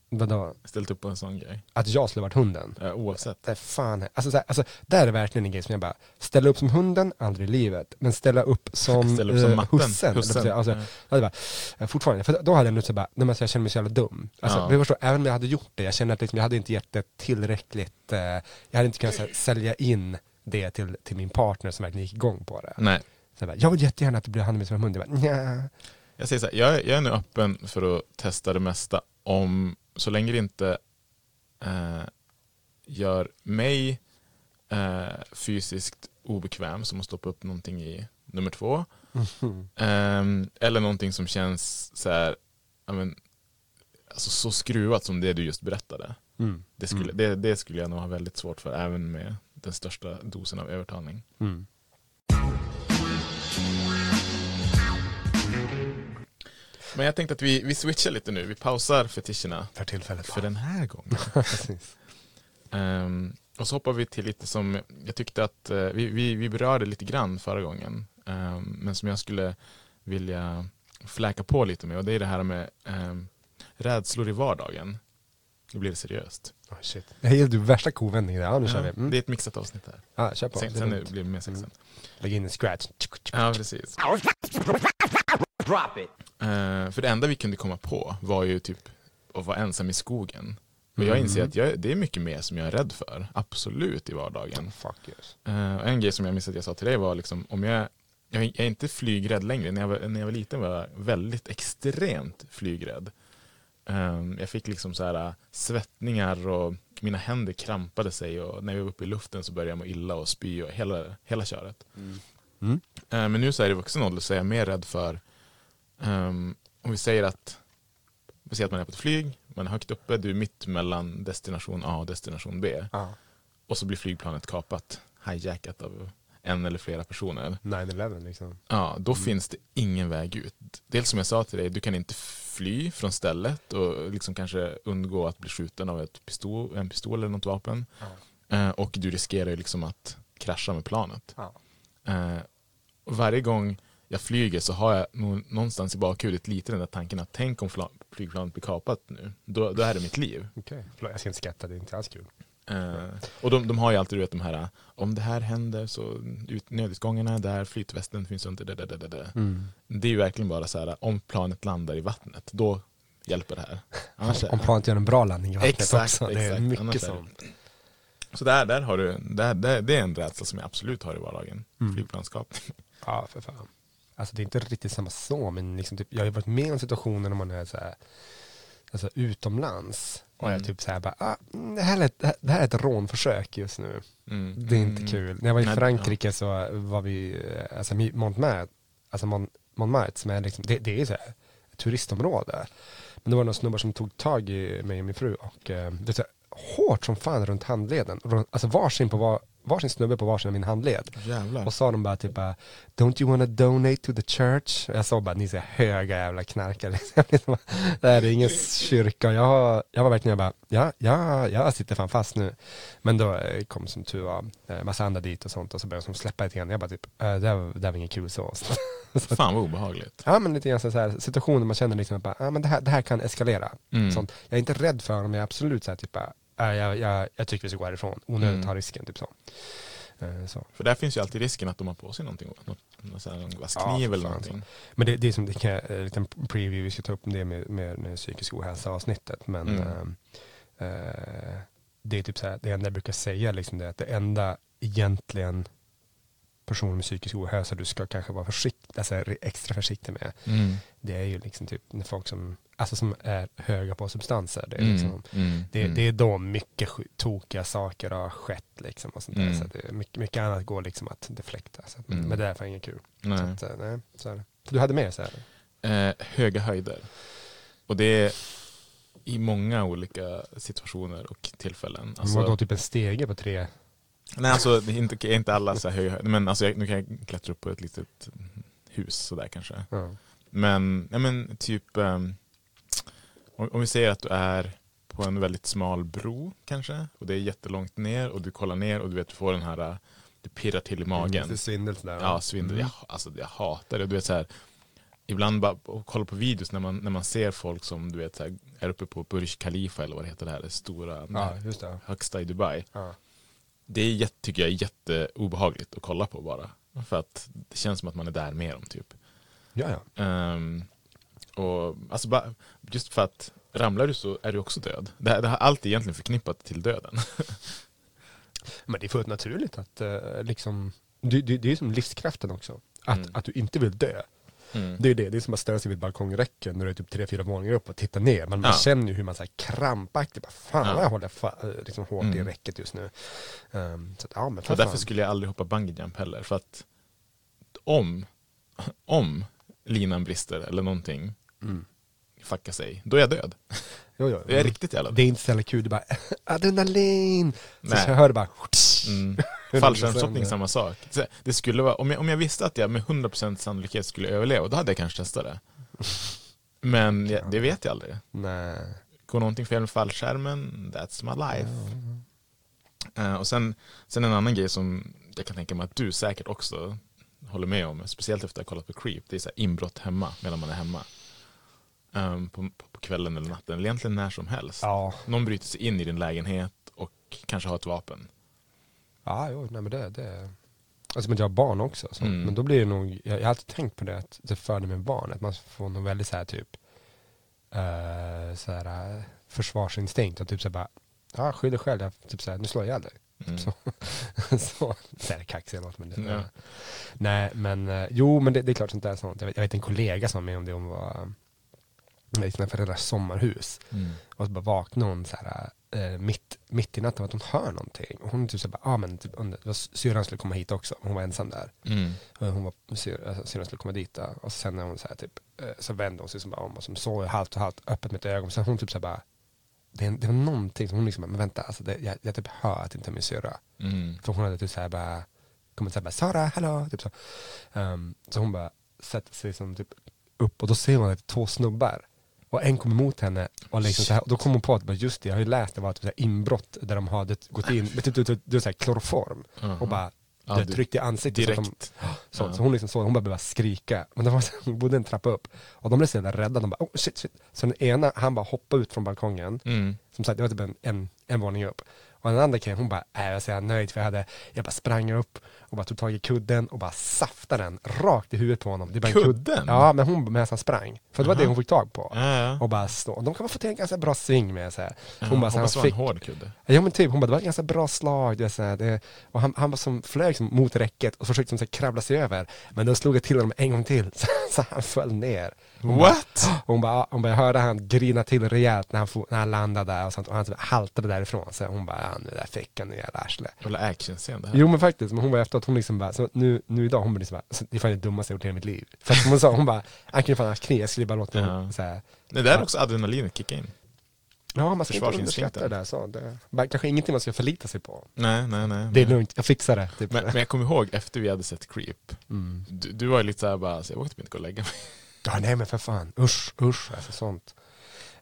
Vadå? Ställt upp på en sån grej? Att jag skulle varit hunden? Eh, oavsett? Det är fan, alltså, så här, alltså, där är verkligen en grej som jag bara, ställa upp som hunden, aldrig i livet. Men ställa upp [laughs] som, Ställa upp som eh, matten, hussen. hussen. eller jag. Alltså, jag hade bara, eh, fortfarande, för då hade jag nu så bara, nej, men alltså, jag känner mig så jävla dum. Alltså, Ja. jag förstår, även om jag hade gjort det, jag känner att liksom, jag hade inte gett det tillräckligt, eh, jag hade inte kunnat här, sälja in det till, till min partner som verkligen gick igång på det. Nej. Så jag, bara, jag vill jättegärna att du behandlar mig som en hund. Jag bara, nja. Jag säger så här, jag, jag är nu öppen för att testa det mesta om, så länge det inte eh, gör mig eh, fysiskt obekväm som att stoppa upp någonting i nummer två. [laughs] Ehm, eller någonting som känns så här, men, alltså så skruvat som det du just berättade. Mm. Det skulle, det, det skulle jag nog ha väldigt svårt för även med den största dosen av övertalning. Men jag tänkte att vi, vi switchar lite nu, vi pausar fetischerna För tillfället. för den här gången. [laughs] Ehm, och så hoppar vi till lite som jag tyckte att eh, vi, vi, vi berörde lite grann förra gången. Ehm, men som jag skulle vilja fläka på lite med och det är det här med um, rädslor i vardagen. Nu blir det seriöst. Oh, shit. Jag gillar du värsta kovändningen där. Ja, nu kör vi. Mm. Det är ett mixat avsnitt här. Ja, kör på. Sen, Det är sen lugnt. blir det mer sexigt. Mm. Lägg in en scratch. Ja, precis. Eh, för det enda vi kunde komma på var ju typ att vara ensam i skogen. Och jag inser att jag, det är mycket mer som jag är rädd för. Absolut i vardagen. Fuck yes. Eh, och en grej som jag minns att jag sa till dig var liksom, om jag, jag, jag är inte flygrädd längre. När jag, var, när jag var liten var jag väldigt extremt flygrädd. Um, jag fick liksom så här äh, svettningar och mina händer krampade sig och när jag var uppe i luften så började jag må illa och spy och hela, hela köret. Mm. Eh, men nu så är det i vuxen ålder så är jag mer rädd för ehm, om vi säger att vi säger att man är på ett flyg, man är högt uppe, du är mitt mellan destination A och destination B Ja. och så blir flygplanet kapat, hijackat av en eller flera personer. 9-11 liksom. Ja, då finns det ingen väg ut. Dels som jag sa till dig, du kan inte fly från stället och liksom kanske undgå att bli skjuten av ett pistol, en pistol eller något vapen. Eh, och du riskerar ju liksom att krascha med planet. Och varje gång jag flyger så har jag någonstans i bakhuvudet lite den där tanken att tänk om flygplanet blir kapat nu. Då, då är det mitt liv. Okej. Förlåt, jag ska inte skratta, det är inte alls kul. Eh, och de, de har ju alltid du vet, de här, om det här händer så ut, nödutgångarna är där, flytvästen finns inte, där, där, där, där, där. Det är ju verkligen bara så här, om planet landar i vattnet, då hjälper det här. Annars Om planet gör en bra landning i vattnet Exakt, också. Det är exakt. Annars mycket det- sånt. Så där, där har du, där, där, det är en rädsla som jag absolut har i vardagen. Mm. Flygplanskapning. Ja, för fan. Alltså det är inte riktigt samma så, men liksom typ, jag har ju varit med om situationer när man är så här, alltså, utomlands. Och jag Mm. typ såhär bara, ah, mm, det, här är ett, det här är ett rånförsök just nu. Mm. Det är inte Mm. kul. När jag var i Nej, Frankrike så var vi, eh, alltså Montmartre, alltså Mon, Montmartre som är liksom, det, det är så här, ett turistområde. Men det var några snubbar som tog tag i mig och min fru och eh, det är så här, hårt som fan runt handleden. Alltså varsin, på var, varsin snubbe på varsin av min handled. Jävlar. Och sa de bara typ bara, Don't you wanna donate to the church? Jag sa bara, ni är så höga jävla knarkare. [laughs] Det här är ingen kyrka. Jag, har, jag var verkligen bara, ja, ja, jag sitter fan fast nu. Men då eh, kom som tur var eh, massa andra dit och sånt och så började de släppa lite grann. Jag bara typ, äh, det, här, var- det här var inget kul [laughs] så. Fan vad obehagligt. ja men lite grann så här situationer man känner liksom att bara, ja, men det, här, det här kan eskalera. Mm. Sånt. Jag är inte rädd för dem, jag är absolut så här typ bara, äh, jag, jag, jag tycker vi ska gå härifrån. Onödigt Mm. ta risken, typ så. Eh, så. För där finns ju alltid risken att de har på sig någonting. Något, någon vass Ja, kniv för eller någonting. Men det, det är som det kan, en liten preview, vi ska ta upp det med, med, med psykisk ohälsa avsnittet. Men Mm. eh, det är typ så här, det enda jag brukar säga liksom det är att det enda egentligen personer med psykisk ohälsa du ska kanske vara försikt, alltså, extra försiktig med. Mm. Det är ju liksom typ när folk som, alltså som är höga på substanser. Det är, Mm. liksom, Mm. det, Mm. det är då mycket tokiga saker har skett liksom och sånt där. Mm. Så att det mycket, mycket annat går liksom att deflekta. Så att. Men det är fan inget kul. Så Nej. att, eh, nej, så. Du hade med så här? Eh, höga höjder. Och det är i många olika situationer och tillfällen. Alltså, Vadå, typ en stege på tre? Nej, alltså det är inte, inte alla så här höga höjder. Men alltså, jag, nu kan jag klättra upp på ett litet hus sådär kanske. Men, ja, men typ ehm, om, vi säger att du är på en väldigt smal bro kanske och det är jättelångt ner och du kollar ner och du vet du får den här äh, det pirrar till i magen. Lite svindel sådär. Ja, svindel. Jag, alltså, jag hatar det. Du vet, så här, ibland bara kolla på videos när man, när man ser folk som du vet, så här, är uppe på Burj Khalifa eller vad det heter, det här det stora, Ja, just det. högsta i Dubai. Ja. Det är, jätte- tycker jag är jätteobehagligt att kolla på bara. För att det känns som att man är där med dem typ. Ja, ja. Ehm, och, alltså, bara, just för att ramlar du så är du också död. Det, här- det har alltid egentligen förknippat till döden. [laughs] Men det är fullt naturligt att eh, liksom, det, det, det är som livskraften också. Att, Mm. att du inte vill dö. Mm. Det är det, det är som att ställa sig vid balkongräcken när du är typ tre, fyra våningar upp och titta ner. Men man Ja. känner ju hur man så här krampaktigt, bara, fan Ja. jag håller fa- eh, liksom hårt i Mm. räcket just nu. Ehm, så att, ja, men Och därför skulle jag aldrig hoppa bungee jump heller. För att om, om linan brister eller någonting Mm. fuckar sig, då är jag död. Jo, jo. Det är riktigt jävla Det är inte så jävla kul, du bara [laughs] adrenalin. Så Nej. jag hör det bara [laughs] Mm. 100%. Fallskärmshoppning samma sak. Så Det skulle vara, om, jag, om jag visste att jag med 100% sannolikhet skulle överleva, då hade jag kanske testat det. [laughs] Men jag, det vet jag aldrig. Nej. Går någonting fel med fallskärmen, that's my life. Eh, och sen, sen en annan grej som jag kan tänka mig att du säkert också håller med om, speciellt efter att ha kollat på Creep, det är så inbrott hemma, medan man är hemma. Ehm, på, på kvällen eller natten, eller egentligen när som helst. Ja, Någon bryter sig in i din lägenhet och kanske har ett vapen. ja jo, nej men det, det Alltså men jag har barn också, så. Mm. men då blir det nog, jag, jag har alltid tänkt på det, att det fördel med barn, att man får nog väldigt så här typ uh, så här, eh, försvarsinstinkt och typ så här bara, ja skyll dig själv, jag, typ så här, nu slår jag ihjäl dig. Mm. Så, [laughs] så, så är det kaxigt något, men det, Ja. Nej men, eh, jo men det, det är klart sånt där sånt. Jag vet, jag vet en kollega som var med om det, hon var i sina föräldrars sommarhus. Mm. Och så bara vaknade hon så här, eh, mitt, mitt i natten att hon hör någonting. Och hon typ så här, bara, ah, men typ syrran skulle komma hit också, hon var ensam där. Mm. Och hon var, alltså, syrran skulle komma dit då. och sen när hon så här, typ, eh, så vände hon sig som bara om och så såg halvt och halvt öppet med ett ögon. Sen hon typ så här, bara, det, det var någonting som hon liksom, men vänta, alltså, det, jag, jag typ hör att det inte är min syrra. Mm. För hon hade typ så här bara, kommit så här bara, Sara, hallå, typ så. Ehm, så hon bara sätter sig som typ upp och då ser man att det är två snubbar. Och en kommer emot henne och liksom så här, och då kom hon på att just det, jag har ju läst det var typ så här inbrott där de hade gått in med typ, typ, typ, typ så här kloroform Aha. och bara Ja, det du- tryckt i ansiktet. Så, att de, [gasps] Direkt. så, Ja. så hon liksom så, hon bara började skrika. Men det var så, hon bodde en trappa upp. Och de blev så jävla rädda, de bara oh shit shit. Så den ena, han bara hoppade ut från balkongen. Mm. Som sagt, det var typ en, en, en våning upp. Och den andra killen hon bara, äh, jag var så jävla nöjd för jag hade, jag bara sprang upp och bara tog tag i kudden och bara saftade den rakt i huvudet på honom. Det är bara en kudd- Kudden? Ja, men hon medan han sprang. För det var Aha. det hon fick tag på. Ja, ja. Och bara stå. De kan man få till en ganska bra sving med så här. Hon Hon bara, så Hoppas det han var en fick, hård kudde. Ja men typ, hon bara, det var ett ganska bra slag. Det, är så här, det, och han, han var som flög som mot räcket och försökte som, så här, krabbla sig över. Men då slog jag till honom en gång till, så, [laughs] så han föll ner. Hon What? Bara, hon, bara, hon bara, jag hörde han grina till rejält när han, när han landade där och, sånt, och han typ haltade därifrån. Så hon bara, ja, nu där fick han, nu jävla arsle. Jävla actionscen det här. Jo men faktiskt, men hon var efteråt, hon liksom bara, så nu, nu idag, hon bara liksom bara, det är fan det dummaste jag gjort i hela mitt liv. För att hon sa, hon bara, han kunde fan ha haft kniv, jag skulle bara låta honom Ja. så här, Det där är också adrenalinet kicka in. Ja, man ska inte underskatta det där. Så det, kanske ingenting man ska förlita sig på. Nej, nej, nej. Det är nej. lugnt, jag fixar det. Typ. Men, men jag kommer ihåg efter vi hade sett Creep, Mm. du, du var ju lite såhär bara, så jag vågade typ inte gå och lägga mig. Ja, nej men för fan, usch, usch, alltså sånt.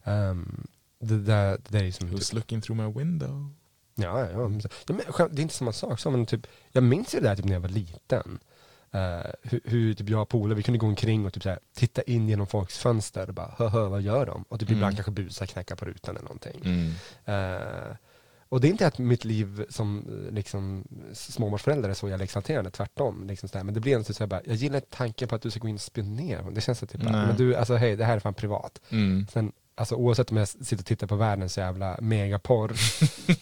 Um, det, där, det där är som... Who's looking through my window? Ja, ja, ja. men, det är inte samma sak. Så, men typ, jag minns ju det där typ, när jag var liten. Uh, hur, hur typ, jag och polare, vi kunde gå omkring och typ, så här, titta in genom folks fönster och bara, hö, hö, vad gör de? Och typ, Mm. ibland kanske busa, knacka på rutan eller någonting. Mm. Eh, och det är inte att mitt liv som eh, liksom, småbarnsförälder är så jävla exalterande, tvärtom. Liksom sådär. Men det blir ändå så här, bara, jag gillar tanken på att du ska gå in och spionera. Det känns så typ, bara, men du, alltså hej, det här är fan privat. Mm. Sen, alltså oavsett om jag sitter och tittar på världens jävla megaporr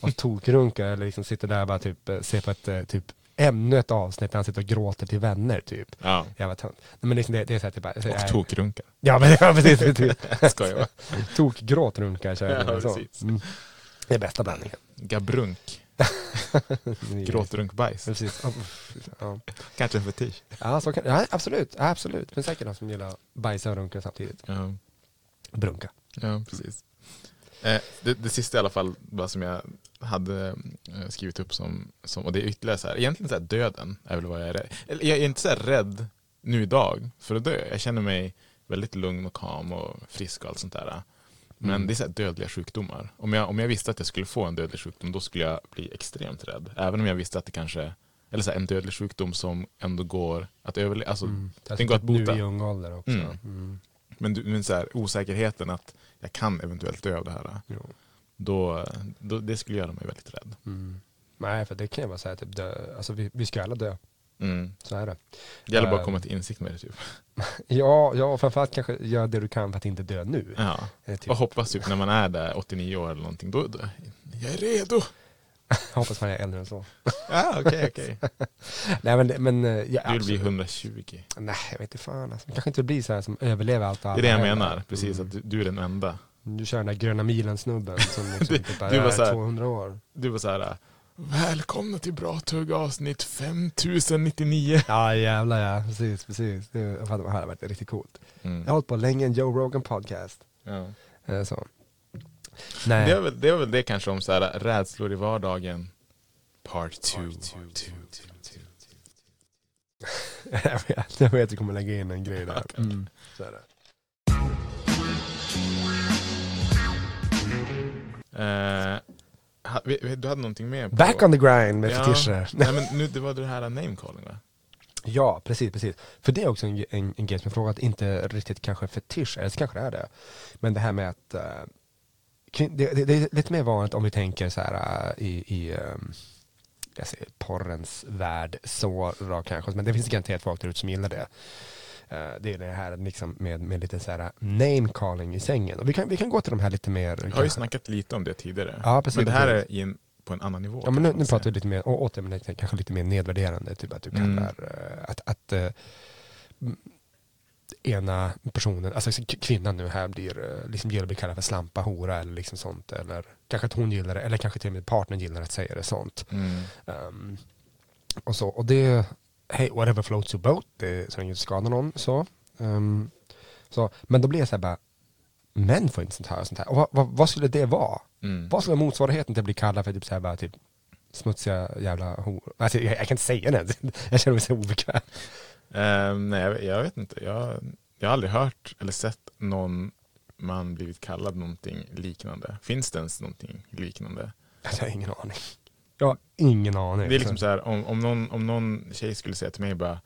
och [laughs] tokrunkar eller liksom sitter där och bara typ eh, ser på ett eh, typ ännu ett avsnitt där han sitter och gråter till vänner typ. Ja. Jävla tönt. Nej, men liksom det, det är så här, typ, bara, så Och jag- tokrunkar. Ja men [laughs] ja, precis, precis. [laughs] Skojar bara. Tokgråt runkar kör Ja, jag så. precis. Mm. Det är bästa blandningen. Gabrunk. [laughs] Gråtrunkbajs. Precis. Ja. Kanske en fetisch. Ja, så kan, ja, absolut. Ja, absolut. Det finns säkert någon som gillar bajsa och runka samtidigt. Ja, Brunka. ja precis. Eh, det, det sista i alla fall, bara som jag hade eh, skrivit upp som, som, och det är ytterligare så här, egentligen så här döden är väl vad jag är rädd. Jag är inte så här rädd nu idag för att dö. Jag känner mig väldigt lugn och calm och frisk och allt sånt där. Men Mm. det är så dödliga sjukdomar. Om jag, om jag visste att jag skulle få en dödlig sjukdom, då skulle jag bli extremt rädd. Även om jag visste att det kanske, eller så här, en dödlig sjukdom som ändå går att överleva, alltså den går att bota. Nu i ung ålder också. Mm. Mm. Men, du, men så här, osäkerheten att jag kan eventuellt dö av det här, då, då, det skulle göra mig väldigt rädd. Mm. Nej, för det kan vara så här, typ dö. Alltså vi, vi ska alla dö. Mm. Så är det. Det gäller bara att Eh. komma till insikt med det. Typ. [laughs] Ja, ja, framförallt kanske göra det du kan för att inte dö nu. Ja. Eh, typ. Och hoppas typ när man är där 89 år eller någonting, då, då jag är redo. [laughs] Hoppas man är äldre än så. Ja, okej, okej. [laughs] Nej men, men eh, ja, Du vill bli absolut. 120. Nej, jag vet inte fan. Alltså. Kanske inte blir så här som överlever allt och Det är det jag menar, händer. precis. Mm. att du, du är den enda. Du kör den där gröna milen-snubben som liksom Du- typ bara du var är så här- 200 år. Du var så här. Välkomna till Bra Tugg avsnitt 5099. Ja jävlar ja, precis, precis. Det, jag fattar, det hade varit riktigt coolt. Mm. Jag har hållit på länge, en Joe Rogan podcast. Ja. Eh, Så. Nej. Det, är väl, det är väl det kanske om så här, rädslor i vardagen. Part 2. [laughs] jag, vet, jag vet att du kommer lägga in en grej där. Mm. Så är det. Vi- vi- du hade någonting mer? På, Back on the grind med Ja. fetischer. [laughs] Nej men nu, det var det här namecalling va? Ja, precis, precis. För det är också en, en, en grej som jag frågat, inte riktigt kanske fetisch, eller så kanske det är det. Men det här med att, kvin- det, det, det är lite mer vanligt om vi tänker så här eh, i, i um, jag säger porrens värld så då kanske, men det finns garanterat folk där ute som gillar det. Eh, det är det här liksom med, med lite så här name calling i sängen. Och vi kan, vi kan gå till de här lite mer... Jag har ju snackat lite om det tidigare. Ja, precis, men det här precis. är en, på en annan nivå. Ja men nu, nu pratar vi lite mer, och återigen kanske lite mer nedvärderande, typ att du Mm. kallar, eh, att, att m- ena personen, alltså kvinnan nu här blir, liksom gillar att bli kallad för slampa, hora eller liksom sånt, eller kanske att hon gillar det, eller kanske till och med partnern gillar att säga det sånt. Mm. Ehm, och så, och det, hey, whatever floats your boat, det, så länge det inte skadar någon, så. Ehm, så. Men då blir jag så här bara, män får inte sånt här och sånt här. Och vad, vad, vad skulle det vara? Mm. Vad skulle motsvarigheten till att bli kallad för typ så här bara typ smutsiga jävla hor? Alltså, jag, jag kan inte säga det, [laughs] jag känner mig så obekväm. Ehm, nej, jag, jag vet inte. Jag, jag har aldrig hört eller sett någon man blivit kallad någonting liknande. Finns det ens någonting liknande? Jag har ingen aning. Jag har ingen aning. Det är liksom så här, om, om, någon, om någon tjej skulle säga till mig bara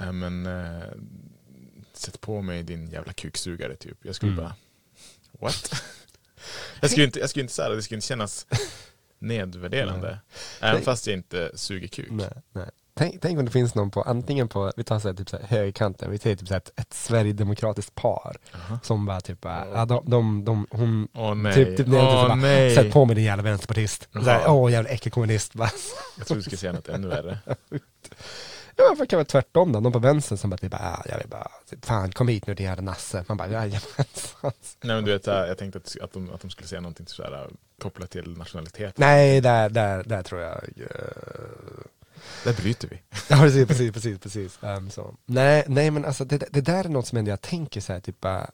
"Äh, men, eh, Sätt på mig din jävla kuksugare typ. Jag skulle Mm. bara What? [laughs] jag skulle inte, jag skulle inte säga det, skulle inte kännas nedvärderande. Även Nej. fast jag inte suger kuk. Nej, nej. Tänk, tänk om det finns någon på, antingen på, vi tar så här, typ så här, högerkanten, vi säger typ så här, ett, ett sverigedemokratiskt par som bara typ, bara, ja, de, de, de, hon, Åh nej, typ, typ, åh typ bara, nej. sätt på mig din jävla vänsterpartist. Så här, Jaha. Åh jävla äcklig kommunist. [laughs] Bara. Jag tror du skulle säga något ännu värre. [laughs] Ja, men det kan vara tvärtom då, de på vänster som bara, typ, ah, jag vill bara, typ, fan kom hit nu din jävla nasse. Man bara, jajamensan. Nej men du vet, här, jag tänkte att, att, de, att de skulle säga någonting så här, kopplat till nationalitet. Nej, där, där, där tror jag, eh, Där bryter vi. [laughs] Ja precis, precis, precis, precis. Ehm, så. Nej, nej men alltså det, det där är något som ändå jag tänker så här, typ bara,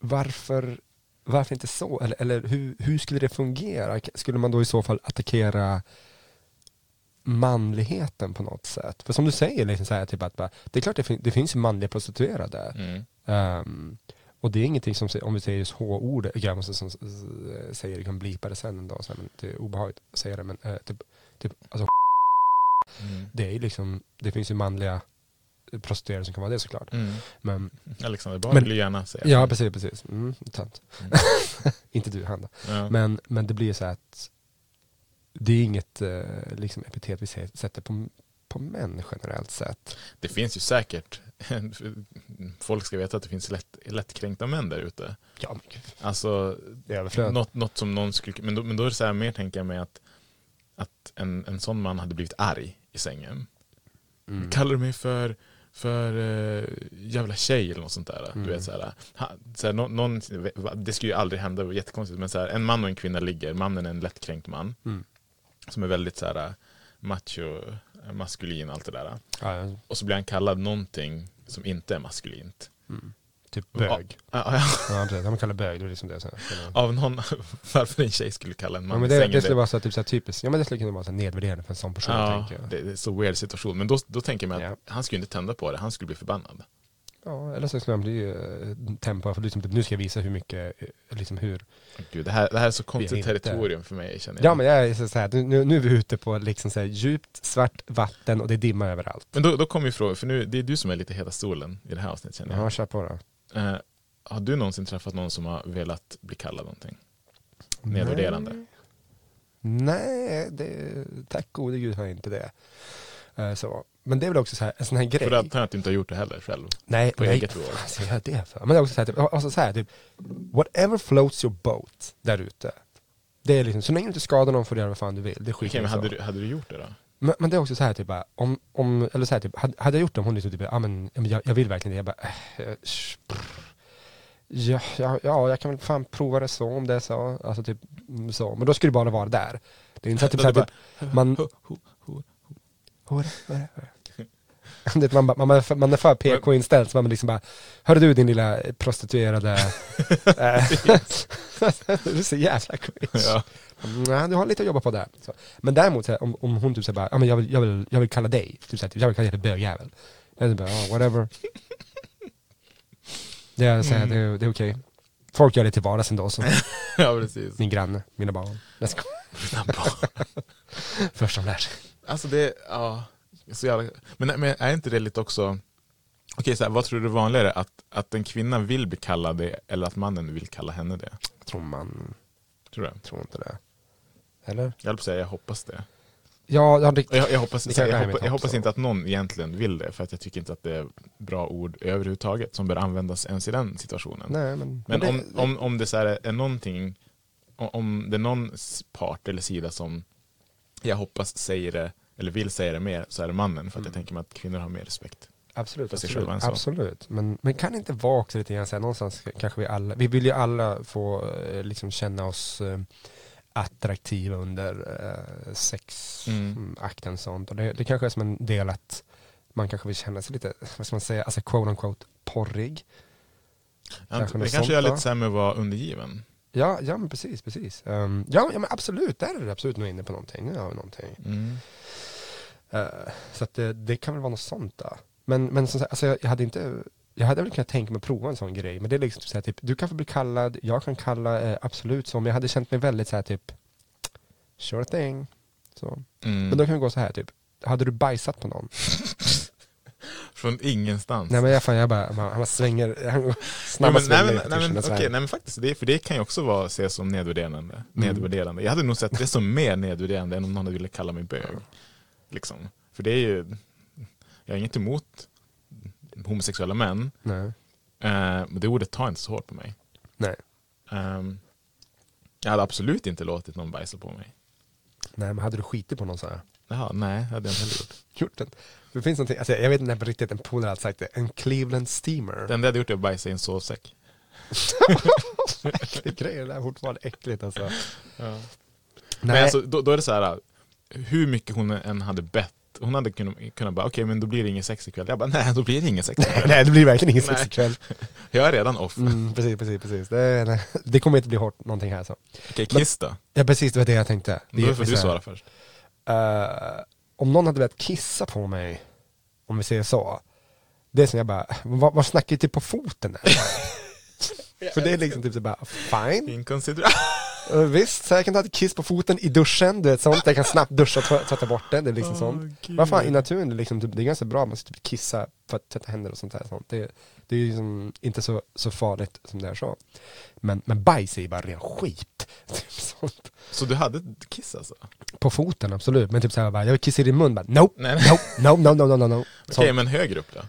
varför, varför inte så? Eller, eller hur, hur skulle det fungera? Skulle man då i så fall attackera manligheten på något sätt? För som du säger, liksom så här, typ att bara, det är klart det, fin- det finns manliga prostituerade. Mm. Ehm, och det är ingenting som, om vi säger just H-ordet, jag måste som, säger kan blipa det sen en dag, så här, men det är obehagligt att säga det, men eh, typ, typ alltså Mm. det är liksom, det finns ju manliga prostituerade som kan vara det såklart. Mm. Men, Alexander Bard Men- vill gärna säga. ja precis, precis. Mm, sant. Mm. [laughs] Inte du, han. Ja. Men, men det blir ju så att det är inget eh, liksom epitet vi sä- sätter på, på män generellt sett. Det finns ju säkert, [laughs] folk ska veta att det finns lätt, lättkränkta män där ute. Ja, men gud, Alltså, något, något som någon skulle, men då, men då är det så här mer tänker jag mig att, att en, en sån man hade blivit arg i sängen. Mm. Kallar du mig för, för uh, jävla tjej eller något sånt där? Mm. Du vet, så här, ha, så här, nå- någon, det skulle ju aldrig hända, det var jättekonstigt, men så här, en man och en kvinna ligger, mannen är en lättkränkt man. Mm. Som är väldigt så här, macho, maskulin, allt det där. Ja, ja, Och så blir han kallad någonting som inte är maskulint. Typ bög. Ja, ja, Ja, precis. Han kallar bög, det är liksom det. Så här. av någon, [laughs] varför en tjej skulle kalla en man Ja, men i det, sängen. det skulle vara så typ så typiskt, ja men det skulle kunna vara så nedvärderande för en sån person ja, tänker jag. det, det är så weird situation. Men då, då tänker man att Ja. han skulle inte tända på det, han skulle bli förbannad. Ja, eller så skulle han bli uh, tempo, för liksom, typ, nu ska jag visa hur mycket, eh, liksom hur. Gud, det, här, det här är så konstigt inte- territorium för mig känner jag. Ja men jag är så så här, nu, nu är vi ute på liksom så här, djupt svart vatten och det är dimma överallt. Men då, då kommer ju frågan, för nu, det är du som är lite heta stolen i det här avsnittet känner jag. Ja, kör på då. Eh, har du någonsin träffat någon som har velat bli kallad någonting? Nedvärderande? Nej, det, tack gode gud har jag inte det. Eh, så. Men det är väl också så här, en sån här grej. För att du inte har gjort det heller själv. Nej, på nej. eget bevåg. Vad ska jag göra det för? Men det är också så här, typ, alltså så här, typ, whatever floats your boat där ute. Det är liksom, så länge du inte skadar någon får du göra vad fan du vill. Det skiter Okej, men hade du, hade du gjort det då? Men, men det är också så här typ om, om eller så här, typ, hade, hade jag gjort det om hon liksom typ, ja men, ja, men jag, jag vill verkligen det. Jag bara, äh, ja, ja, ja, jag kan väl fan prova det så om det är så. Alltså typ så. Men då skulle det bara vara där. Det är inte så typ, så här, typ man... Man, man, man, man är för PK-inställd så man liksom bara Hörru du din lilla prostituerade [laughs] [laughs] Du är så jävla cringe Ja. Nej, du har lite att jobba på där. Så. Men däremot, så här, om, om hon typ säger bara, ja, men jag, vill, jag, vill, jag vill kalla dig, typ, så här, typ, jag vill kalla dig för bögjävel. Jag är bara, ja, whatever. [laughs] Det är, så här, det, är- det är okej. Folk gör det till vardags ändå, så [laughs] ja, precis. min granne, mina barn. Jag ska, [laughs] först de lär sig. Alltså det, ja. Så jävla, men, men är inte det lite också, okej så här, vad tror du är vanligare? Att, att en kvinna vill bli kallad det eller att mannen vill kalla henne det? Jag tror man, Tror du? tror inte det. Eller? Jag höll på att säga, jag hoppas det. Ja, ja det, Jag, jag, hoppas, Det är jag, mitt hoppas, jag hopp, hoppas inte att någon egentligen vill det, för att jag tycker inte att det är bra ord överhuvudtaget som bör användas ens i den situationen. nej men. Men det, om, om, om det så här är någonting, om- det är någon part eller sida som jag hoppas säger det, eller vill säga det mer, så är det mannen. För att Mm. jag tänker mig att kvinnor har mer respekt. Absolut, absolut, absolut. Men, men kan det inte vara också lite grann så här, någonstans kanske vi alla, vi vill ju alla få eh, liksom känna oss eh, attraktiva under eh, sexakten Mm. sånt. Och det, det kanske är som en del att man kanske vill känna sig lite, vad ska man säga, alltså quote unquote porrig. Kanske det kanske är lite med att vara undergiven. Ja, ja men precis, precis. Ehm, ja, ja men absolut, där är du absolut nog inne på någonting. Vi någonting. Mm. Eh, så att det, det kan väl vara något sånt då. Men, men som sagt, alltså jag, jag hade inte, jag hade väl kunnat tänka mig att prova en sån grej. Men det är liksom så här, typ, du kan få bli kallad, jag kan kalla, eh, absolut så. Men jag hade känt mig väldigt så här typ, sure thing. Så. Mm. Men då kan vi gå så här typ, hade du bajsat på någon? [laughs] Från ingenstans. Nej men jag, fan, jag bara, han bara svänger, han Ja, snabbast men, nej, men, nej, men, okej, nej men faktiskt, det, för det kan ju också vara, ses som nedvärderande. nedvärderande. Jag hade nog sett det som mer nedvärderande än om någon ville kalla mig bög. Liksom. För det är ju, jag har inget emot homosexuella män, Nej. eh, men det ordet tar inte så hårt på mig. Nej. Ehm, jag hade absolut inte låtit någon bajsa på mig. nej, men hade du skitit på någon så här? Jaha, nej, det hade jag inte heller gjort. Gjort det? Det finns någonting, alltså, jag vet inte på riktigt, en polare hade sagt det, en Cleveland steamer. Enda jag hade gjort är att bajsa i en sovsäck. [laughs] Det grejer det är fortfarande äckligt alltså. Men Nej, alltså, då, då är det så här, hur mycket hon än hade bett, hon hade kunnat, kunnat bara, okej men då blir det ingen sex ikväll. Jag bara, nej då blir det ingen sex ikväll. [laughs] nej, det blir verkligen ingen sex ikväll. [laughs] Jag är redan off. Mm, precis, precis, precis. Det, nej, det kommer inte bli hårt någonting här så. Okej, kiss då? Ja precis, det var det jag tänkte. Det Då får du svara först. eh, om någon hade velat kissa på mig, om vi säger så. Det är som jag bara, vad, vad snackar du typ på foten? [laughs] För det är liksom typ så bara, fine. Inkonsiderat. Uh, visst, så jag kan ta ett kiss på foten i duschen, du vet sånt. Jag kan snabbt duscha och tv- tvätta bort det, det är liksom Åh, sånt. gud. Vad fan, i naturen det är, liksom, typ, det är ganska bra, man ska typ kissa för att tvätta händer och sånt där. Sånt. Det, det är ju liksom inte så, så farligt som det är så. Men, men bajs är ju bara ren skit. [laughs] Typ sånt. Så du hade kiss alltså? På foten, absolut. Men typ såhär bara, jag vill kissa i din mun, bara nope, Nej, nej. nope, no, no, no, no, no, no. Okej, Sånt. men högre upp då?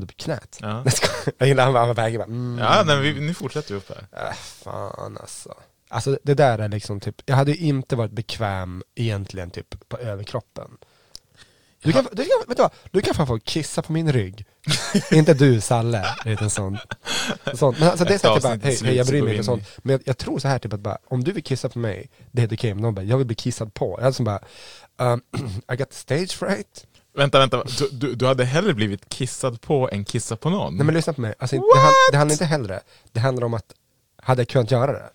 Typ knät. Ja, [laughs] Jag gillar han bara, väger bara, mm. ja nej, men vi, nu fortsätter vi upp här. Äh, fan alltså. Alltså det där är liksom typ, jag hade inte varit bekväm egentligen typ på överkroppen. Du kan, du kan, vet du vad? Du kan fan få kissa på min rygg. inte du Salle, vet en sån. sånt. Men alltså det är så här, typ bara, hej, hej jag bryr mig inte sånt. Men jag, jag tror så här typ att bara, om du vill kissa på mig, det är helt okej. Men någon bara, jag vill bli kissad på. Jag hade som bara, um, [clears throat] I got the stage fright. Vänta, vänta. Du, du, du hade hellre blivit kissad på än kissa på någon? Nej men lyssna på mig, alltså, det, hand, det handlar inte hellre. Det handlar om att, hade jag kunnat göra det?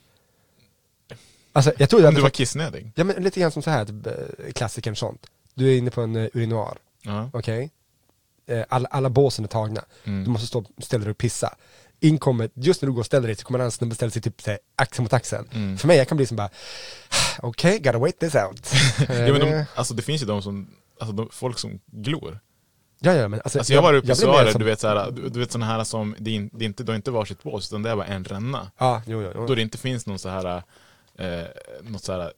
Alltså jag jag Om du var kissnödig? Ja men lite grann som så här, typ, eh, klassikern sånt. Du är inne på en uh, urinoar, Ja. okej? Eh, alla, alla båsen är tagna. Mm. Du måste stå ställa dig och pissa. Inkommer, just när du går och ställer dig så kommer en snubbe ställa sig typ så här, axel mot axel. Mm. För mig, jag kan bli som bara, okej, gotta wait this out. Eh, [laughs] Ja, men de, alltså det finns ju de som, alltså de, folk som glor. ja, ja, men alltså, Alltså jag var uppe i blir mer Sara, som- du vet såhär, du, du vet sådana här som, det är, in, det är inte, det är inte varsitt bås utan det är bara en ränna. Ja, jo, jo, jo. Då det inte finns någon så här, eh, något så här,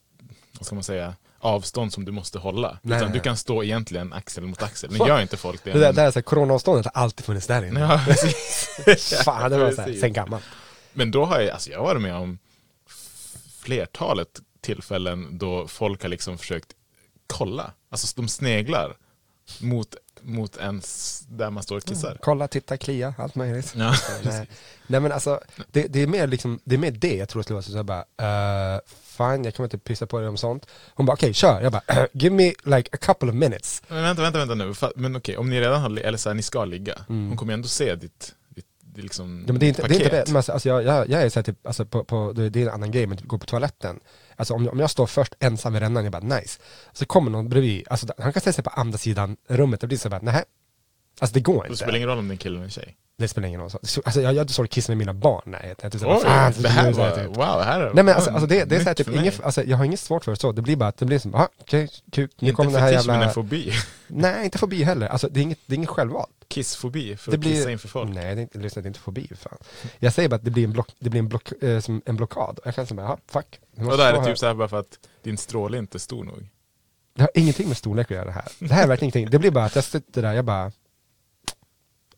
vad ska man säga, avstånd som du måste hålla. Nej, utan du kan stå egentligen axel mot axel. Nu [laughs] gör inte folk det. Det där, men- det där är så här, coronaavståndet har alltid funnits där inne. [laughs] Ja, precis. [laughs] Fan, det var så här, sen gammalt. Men då har jag, alltså jag har varit med om flertalet tillfällen då folk har liksom försökt kolla. Alltså de sneglar mot, mot ens, där man står och kissar. Kolla, titta, klia, allt möjligt. Ja, [laughs] Nej. Nej men alltså, det, det, är mer liksom, det är mer det jag tror skulle vara så jag bara, uh, fine jag kommer inte pissa på dig om sånt. Hon bara, okej kör. Jag bara, [clears throat] give me like a couple of minutes. Men vänta, vänta, vänta nu. Men okej, om ni redan har, eller så här, ni ska ligga. Hon kommer ju ändå se ditt, ditt liksom Ja, det är inte det. Är inte paket. det. Men alltså, alltså, jag, jag, jag är så här, typ, alltså, på, på, det, det är en annan grej, men typ, gå på toaletten. Alltså om, om jag står först ensam i rännan, jag bara nice. Så kommer någon bredvid, alltså, han kan ställa sig på andra sidan rummet, och blir så bara, nej. Alltså det går Det inte. spelar ingen roll om det är en kille eller en tjej. Det spelar ingen roll. Så- Alltså, jag, jag står och kissar med mina barn. Nej, jag, jag, Oj, fan, det här var, typ. wow, här är Nej men alltså, alltså det, det är såhär typ, inget, alltså, jag har inget svårt för det så, det blir bara att det blir som, aha, okej, kuk, nu Inte kommer det här jävla... fobi. [laughs] Nej, inte fobi heller, alltså det är inget, det är inget självvalt. Kissfobi, för Det att kissa inför folk. Nej, det är inte, det är inte fobi, fan. Jag säger bara att det blir en, block, det blir en, block, eh, som en blockad, jag kan säga bara, aha, fuck. Jag Och där är det typ såhär bara för att din stråle inte är stor nog. Det har ingenting med storlek att göra det här. Det här är verkligen ingenting, det blir bara att jag sitter där, jag bara,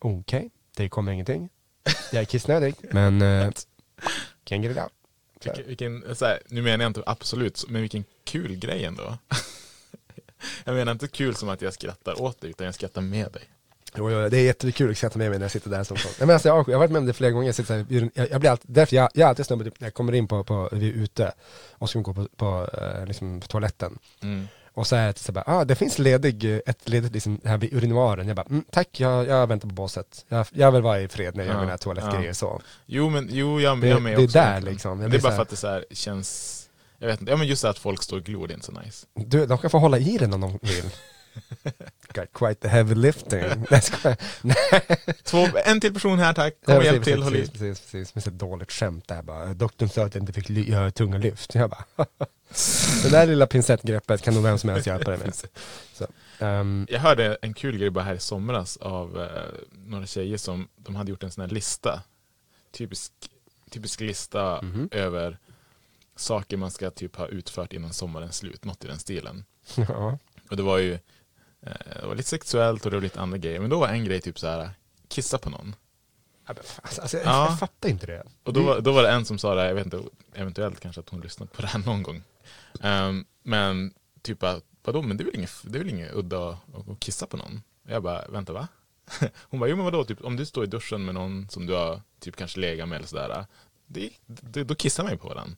okej, det kommer ingenting. Jag är kissnödig, [laughs] men, uh, can get it out. Så. Vilken, så här, nu menar jag inte absolut, men vilken kul grej ändå. [laughs] jag menar inte kul som att jag skrattar åt dig, utan jag skrattar med dig. Jo, jo, det är jättekul att skratta med mig när jag sitter där som sån. Nej, men alltså, jag, har, jag har varit med om det flera gånger, jag, sitter så här, jag, jag blir alltid, därför jag, jag är alltid snubbe typ, när jag kommer in på, på vi är ute och ska gå på, på, eh, liksom, på toaletten. Mm. Och så är det så bara, ah, det finns ledig, eh, ett ledigt liksom, här vid urinoaren. Jag bara, mm, tack, jag, jag väntar på båset. Jag, jag vill vara i fred när jag gör mina toalettgrejer så. Jo, men jo, jag, Det- jag med det är där, liksom. Det är bara för att det så här känns, jag vet inte, ja men just det att folk står och glor, det är inte så nice. Du, de kan få hålla i den om de vill. [laughs] Got quite the heavy lifting. [laughs] Två, en till person här tack, kom och hjälp till, håll precis, precis, precis. Så ett dåligt skämt där bara. Doktorn sa att jag inte fick göra tunga lyft. Jag bara, [laughs] det där lilla pincettgreppet kan nog vem som helst hjälpa dig med. Så, ehm, Jag hörde en kul grej bara här i somras av eh, några tjejer som de hade gjort en sån här lista. Typisk, typisk lista Mhm. över saker man ska typ ha utfört innan sommarens slut, något i den stilen. ja. Och det var ju det var lite sexuellt och det var lite andra grejer. Men då var en grej typ så här kissa på någon. Alltså, alltså, jag, Ja. jag fattar inte det. Och då, var- då var det en som sa det, jag vet inte, eventuellt kanske att hon lyssnat på det här någon gång. Ehm, men typ att, vadå, men det är väl inget, det är väl inget udda att, kissa på någon? Jag bara, vänta va? [laughs] Hon bara, jo men vadå, typ, om du står i duschen med någon som du har typ kanske legat med eller sådär, det, det, då kissar man ju på den.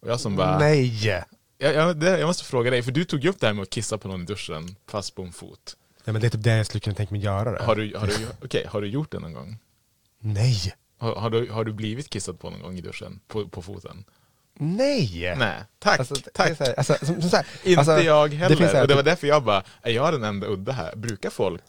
Och jag som bara, Nej! Jag, jag, det, jag måste fråga dig, för du tog ju upp det här med att kissa på någon i duschen, fast på en fot. Ja, men det är typ det jag skulle kunna tänka mig göra. Det. Har du, har du, okej, har du gjort det någon gång? Nej! Har, har, du, har du blivit kissad på någon gång i duschen, på, på foten? Nej! Nej, tack, Alltså, det tack. här, alltså, som, här, Inte alltså, jag det heller. så här och det var typ- därför jag bara, är jag den enda udda här? Brukar folk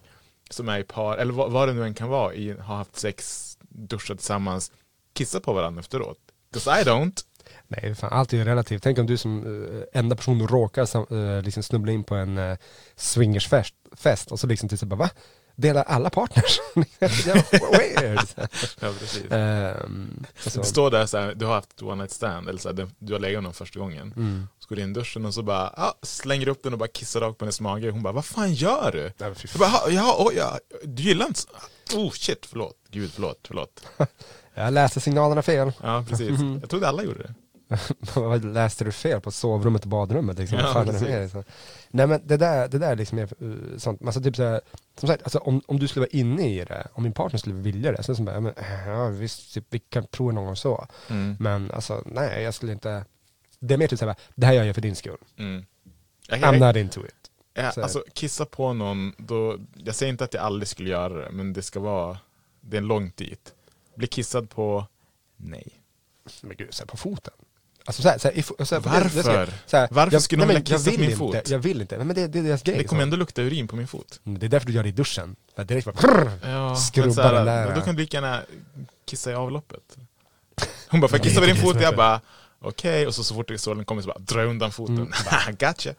som är i par, eller vad, vad det nu än kan vara, i, har haft sex, duschat tillsammans, kissa på varandra efteråt? 'Cause I don't. Nej, fan, allt är ju relativt. Tänk om du som uh, enda person råkar sam, uh, liksom snubbla in på en uh, swingersfest fest, och så liksom till sig bara va? Delar alla partners? [laughs] Weird! [laughs] Ja, precis. Ehm, alltså, Du står där så här, du har haft one night stand, eller så här, du- har legat med någon första gången. mm. Så går du in i duschen och så bara, ah, slänger upp den och bara kissar rakt på hennes mage. Hon bara, vad fan gör du? Nej, Jag bara, "Ja, oj, ja, du gillar inte... så- Oh shit, förlåt. Gud, förlåt, förlåt. [laughs] Jag läste signalerna fel. Ja, precis. Jag trodde alla gjorde det. [laughs] Vad läste du fel på sovrummet och badrummet? Liksom? Ja, Vad fan är det med? Så- Nej men det där, det där är liksom är, uh, sånt, alltså typ såhär, som sagt, alltså, om, om du skulle vara inne i det, om min partner skulle vilja det, så är som bara, ja, men, ja visst, typ, vi kan prova någon gång så. Mm. Men alltså nej, jag skulle inte, det är mer typ såhär, det här gör jag för din skull. Mm. Jag, I'm not into it. Ja, Så- alltså kissa på någon, då, jag säger inte att jag aldrig skulle göra det, men det ska vara, det är en långt dit. Bli kissad på, nej. Men gud, såhär på foten. Alltså såhär, såhär, if, såhär, Varför? såhär, såhär, Varför jag, skulle de vilja kissa jag på min inte, fot? Jag vill inte, men det, det är deras grej. Det kommer så. ändå lukta urin på min fot. Mm, Det är därför du gör det i duschen. Så här Direkt bara, Ja, Skrubba men så här, den där. Då kan du lika gärna kissa i avloppet. Hon bara, får jag kissa på din fot? Jag bara, okej. Och så, så fort solen kommer så bara, dra undan foten. Mm. [laughs] gotcha.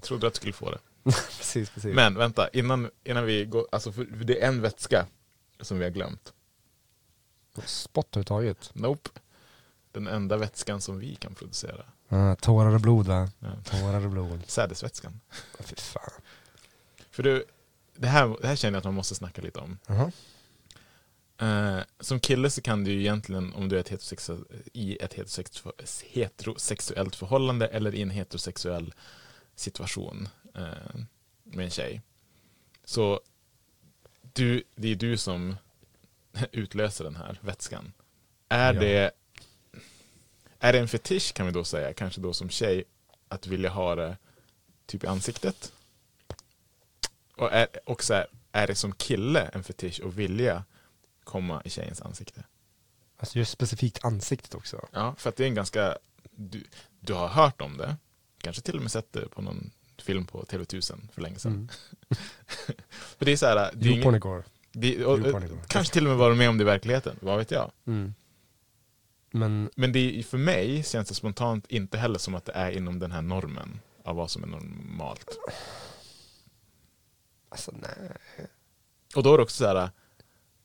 Trodde att du skulle få det. [laughs] precis, precis. Men vänta, innan, innan vi går, alltså det är en vätska som vi har glömt. Spott överhuvudtaget. Nope. Den enda vätskan som vi kan producera. Ah, tårar och blod va? Ja. Tårar och blod. Sädesvätskan. Fy fan. För du, det här, det här känner jag att man måste snacka lite om. Jaha. Eh, som kille så kan du ju egentligen, om du är ett heterosexu- i ett heterosex- heterosexuellt förhållande eller i en heterosexuell situation eh, med en tjej. Så du, det är du som [laughs] utlöser den här vätskan. Är, Ja. det, är det en fetisch kan vi då säga, kanske då som tjej, att vilja ha det typ i ansiktet? Och, är, och så här, är det som kille en fetisch att vilja komma i tjejens ansikte? Alltså just specifikt ansiktet också. Ja, för att det är en ganska, du, du har hört om det, kanske till och med sett det på någon film på TV1000 för länge sedan. Mm. [laughs] för det är så här, det är ingen, det, och, igår. kanske till och med varit med om det i verkligheten, vad vet jag. Mm. Men Men det för mig känns det spontant inte heller som att det är inom den här normen av vad som är normalt. alltså nej. Och då är det också så här,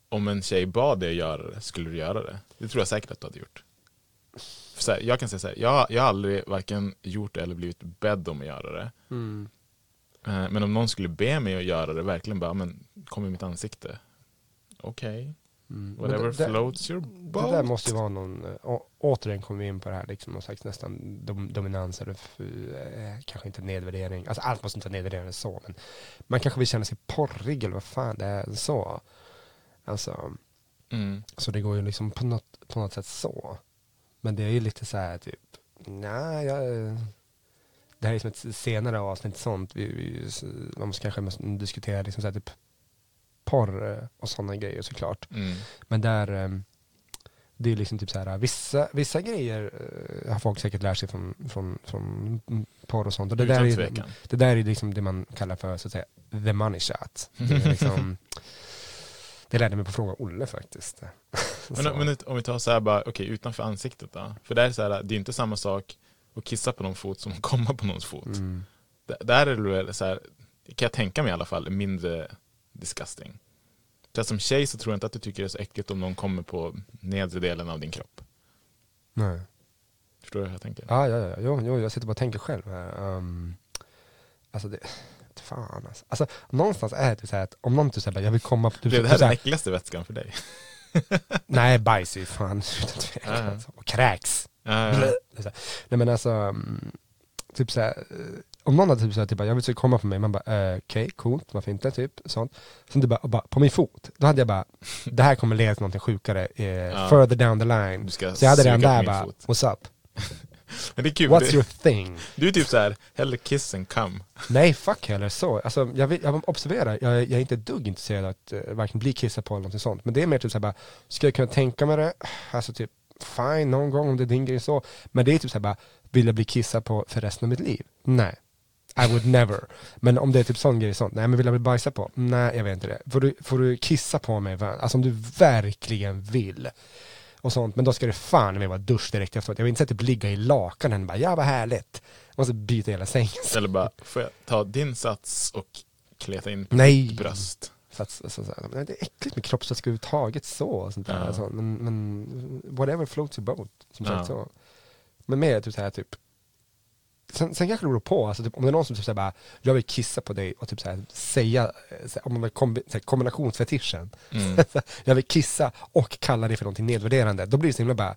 om en tjej bad dig att göra det, skulle du göra det? Det tror jag säkert att du hade gjort. För här, jag kan säga så här, jag, jag har aldrig varken gjort det eller blivit bedd om att göra det. Mm. Eh, Men om någon skulle be mig att göra det, verkligen bara, men kom i mitt ansikte. Okej, Mm. Whatever det, det, floats your det boat. där måste ju vara någon, äh, å, återigen kommer vi in på det här liksom, någon slags nästan dom, dominans eller f, äh, kanske inte nedvärdering. Alltså allt måste inte vara nedvärderande så, men man kanske vill känna sig porrig eller vad fan det är så. Alltså, Mm. så det går ju liksom på något, på något sätt så. Men det är ju lite så här typ, nej, jag, det här är som ett senare avsnitt sånt. Vi, vi, man måste kanske diskutera liksom så här, typ porr eh, och sådana grejer såklart. Mm. Men där, eh, det är liksom typ så här, vissa, vissa grejer eh, har folk säkert lärt sig från, från, från porr och sånt. Och det, där är, det där är liksom det man kallar för så att säga the money shot. Det, liksom, [laughs] det lärde mig på fråga Olle faktiskt. [laughs] Men, men om vi tar så här bara, okej utanför ansiktet då? För det är så här, det är inte samma sak och kissa på någon fot som att komma på någons fot. Mm. Där är det så här, kan jag tänka mig i alla fall, mindre disgusting. Så här, som tjej så tror jag inte att du tycker det är så äckligt om någon kommer på nedre delen av din kropp. Nej. Förstår du hur jag tänker? Ja, ja, ja. Jo, jo, jag sitter bara och tänker själv här. Um, alltså det, fan alltså. alltså. Någonstans är det typ så här att om någon typ så här, bara, jag vill komma på... Typ, Blev det här så den här, äckligaste vätskan för dig? [laughs] nej, bajs är fan [laughs] utan tvekan. Ja, ja. Alltså. Och kräks. [laughs] Är så här. Nej men alltså, mm, typ såhär, om någon hade typ såhär, typ, jag vill ska komma på mig, man bara, eh, okej, coolt, varför inte, typ, sånt. Sen typ bara, bara, på min fot, då hade jag bara, [laughs] det här kommer leda till någonting sjukare, eh, further down the line. Du ska Så jag hade redan där bara, fot. what's up? [laughs] Men det är kul, What's det, your thing? du är typ så här, hellre kiss än come. [laughs] Nej, fuck heller så. Alltså, jag, vill, jag observerar, jag, jag är inte ett dugg intresserad av att uh, varken bli kissad på eller något sånt. Men det är mer typ såhär bara, ska jag kunna tänka mig det? [sighs] Alltså typ, fine, någon gång om det är din grej så. Men det är typ såhär bara, vill jag bli kissad på för resten av mitt liv? Nej. I would never. Men om det är typ sån grej sånt, nej men vill jag bli bajsad på? Nej, jag vet inte det. Får du, får du kissa på mig? Alltså om du verkligen vill. Och sånt, men då ska det fan med vara dusch direkt efteråt. Jag vill inte typ ligga i lakanen och bara, ja vad härligt. Jag måste byta hela sängen. Eller bara, får jag ta din sats och kleta in på Nej. ditt bröst? Så att, så, så, så, det är äckligt med kroppsvätska överhuvudtaget så. Och sånt där, Ja. alltså, men, men whatever floats your boat. Som sagt Ja. så. Men mer typ så här typ. Sen, sen kanske det beror på, alltså, typ, om det är någon som typ så här bara, jag vill kissa på dig och typ så här, säga, eh, så här, om man vill kombi, så här, kombinationsfetischen. Mm. [laughs] jag vill kissa och kalla det för någonting nedvärderande. Då blir det så himla bara,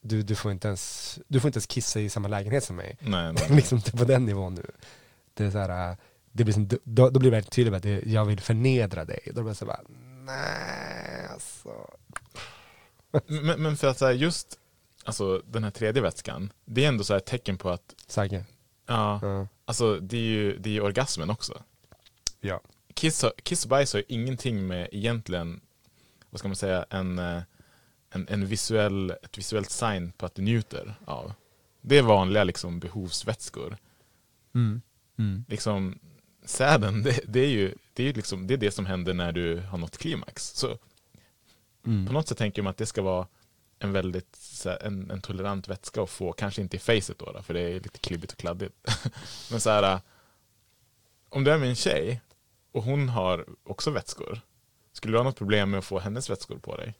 du, du, får inte ens, du får inte ens kissa i samma lägenhet som mig. Nej, nej. [laughs] liksom inte på den nivån nu. Det är så här, äh, det blir som, då, då blir det väldigt tydligt att det, jag vill förnedra dig. Då blir det så bara, nej alltså. Men, men för att här, just alltså, den här tredje vätskan, det är ändå så här ett tecken på att Säker? ja, Ja. alltså, det är ju det är ju orgasmen också. Ja. Kiss, har- kiss och bajs har ju ingenting med egentligen, vad ska man säga, en, eh, en, en visuell, ett visuellt sign på att du njuter av. Det är vanliga liksom, behovsvätskor. Mm. Liksom, säden, det, det är ju det, är ju liksom, det, är det som händer när du har nått klimax. Så Mm. på något sätt tänker man att det ska vara en väldigt här, en, en tolerant vätska att få, kanske inte i facet då, då för det är lite klibbigt och kladdigt. [laughs] Men så här, om du är med en tjej och hon har också vätskor, skulle du ha något problem med att få hennes vätskor på dig?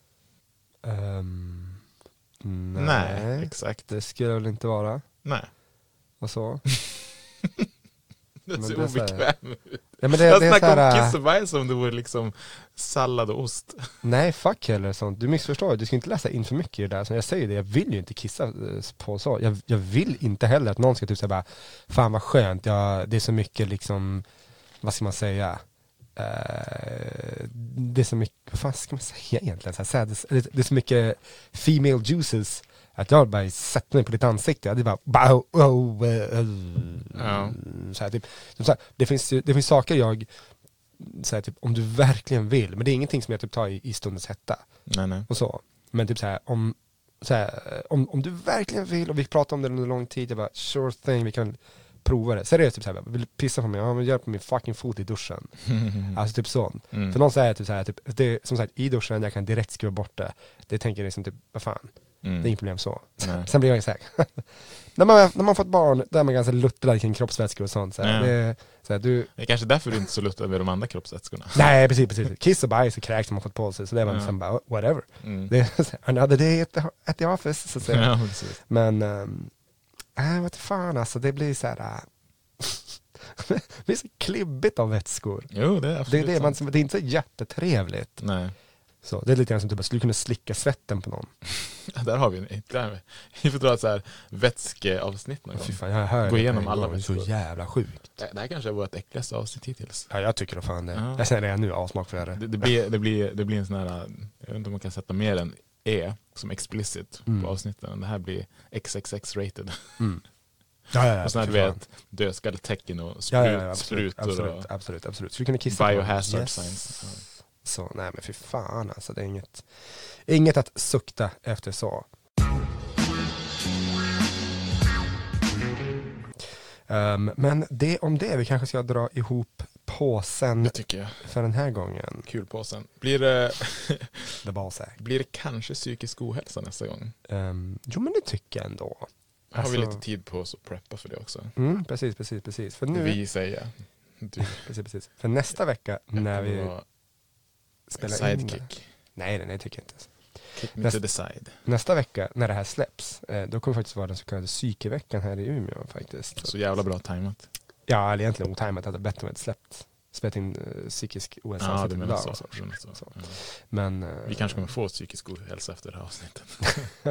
Ehm, nej. Nej, exakt. Det skulle det väl inte vara. Nej. Och så. [laughs] Det Men ser obekväm ut. Ja, men det, Jag det snackar om här, kiss och bajs som det vore liksom sallad och ost. Nej, fuck heller sånt. Du missförstår, du ska inte läsa in för mycket i det där. Som jag säger det, jag vill ju inte kissa eh, på så. Jag, jag vill inte heller att någon ska typ säga bara, fan vad skönt, jag, det är så mycket liksom, vad ska man säga? Eh, det är så mycket, vad fan ska man säga egentligen? Så här, det är så mycket female juices att jag bara sätter mig på ditt ansikte. Jag hade bara, bara oh, oh, eh, eh. Ja. så här, typ, så här, det, finns, det finns saker jag så här, typ, om du verkligen vill, men det är ingenting som jag typ tar i, i stundens hetta Nej, nej. och så. Men typ så här, om, så här, om, om du verkligen vill och vi pratar om det under lång tid, jag bara sure thing, vi kan prova det. Seriöst typ så här, vill pissa på mig? Ja men gör på min fucking fot i duschen. [laughs] Alltså typ sånt. Mm. För någon säger typ så här, typ, det, som sagt i duschen, jag kan direkt skruva bort det. Det tänker jag liksom typ, vad fan, det är Mm. inget problem så. Nej. Sen blir jag säker. [laughs] när, man, när man fått barn, då är man ganska luttrad kring kroppsvätskor och sånt. Så här. Det, så här, du, Det är kanske därför du inte är så luttrad med de andra kroppsvätskorna. [laughs] nej precis, precis. Kiss och bajs och kräks har man fått på sig, så det är man Ja. liksom bara, whatever. Mm. Det är [laughs] här, another day at the, at the office, så att säga. Ja, precis. Men, ähm, äh, vad fan alltså, det blir så här. äh, det blir så klibbigt av vätskor. Jo, det är Det, absolut är det, man, det är inte så jättetrevligt. Nej, Så, det är lite grann som typ, att skulle kunna slicka svetten på någon. [laughs] där har vi en. Där, [laughs] vi får dra ett så här vätskeavsnitt någon gång. Fy fan, jag hör Gå igenom en alla är så jävla sjukt. Det det här kanske är vårt äckligaste avsnitt hittills. Ja, jag tycker det fan det. Ja. Jag säger det nu, avsmak för det. Det, det, blir, det, blir, det blir en sån här, jag vet inte om man kan sätta mer än E som explicit Mm. på avsnitten. Det här blir XXX rated. [laughs] Ja, ja, ja. och sån här du vet, dödskalltecken och sprut, Ja, ja, ja, absolut, sprutor absolut, och absolut, absolut. Skulle kunna kissa på biohazard någon. signs. Så, nej men fy fan alltså, det är inget, inget att sukta efter så. Ehm, men det om det, vi kanske ska dra ihop påsen för den här gången. Kulpåsen. Blir det, [laughs] blir det kanske psykisk ohälsa nästa gång? Um, jo men det tycker jag ändå. Har vi Alltså- lite tid på oss att preppa för det också? Mm, precis, precis, precis. För nu, Vi säger. Du [laughs] precis, precis. För nästa vecka när vi var spelar in det. sidekick. Nej, nej, nej, tycker jag inte. Kick me Näst- to the side. Nästa vecka när det här släpps, eh, då kommer det faktiskt vara den så kallade psykeveckan här i Umeå faktiskt. Så jävla bra tajmat. Ja, eller egentligen otajmat, att det bättre med ett släppt. Spelat in uh, psykisk ohälsa Ja, du avsnitt menar idag så. så. Så. Så. Ja. Men eh, Vi kanske kommer få psykisk ohälsa efter det här avsnittet.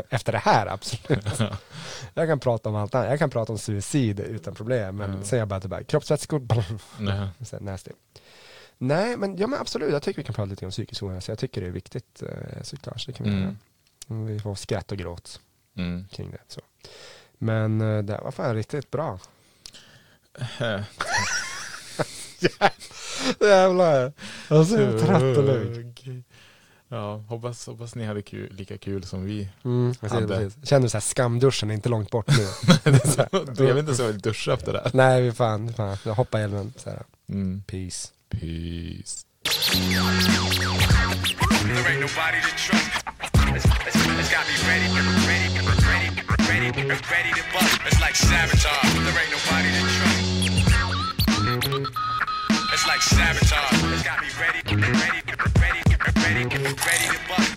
[laughs] efter det här, absolut. jag kan prata om allt annat. Jag kan prata om suicid utan problem, men Ja. sen jag bara tillbaka, kroppsvätskor, [laughs] nasty. Nej, men, ja, men absolut, jag tycker vi kan prata lite om psykisk ohälsa. Jag tycker det är viktigt eh, såklart, så det kan vi Mm. göra. Vi får skratt och gråt Mm. kring det. Så. Men eh, det var fan riktigt bra. [laughs] Jävlar, jag är så trött och lugn. Ja, hoppas, hoppas ni hade kul, lika kul som vi. Mm, precis, Hade. precis. Känner du så här skamduschen är inte långt bort nu? [laughs] Det är här, Jag vet inte så jag vill duscha efter det här. Nej, vi fan, fan. Jag hoppar i älven. Så här. Mm. Peace. Peace. There ain't nobody to trust. It's, it's, it's got ready, ready, ready, ready, ready to bust. It's like sabotage. There ain't nobody to trust. It's like sabotage. It's got ready, ready, ready, ready, ready to bust.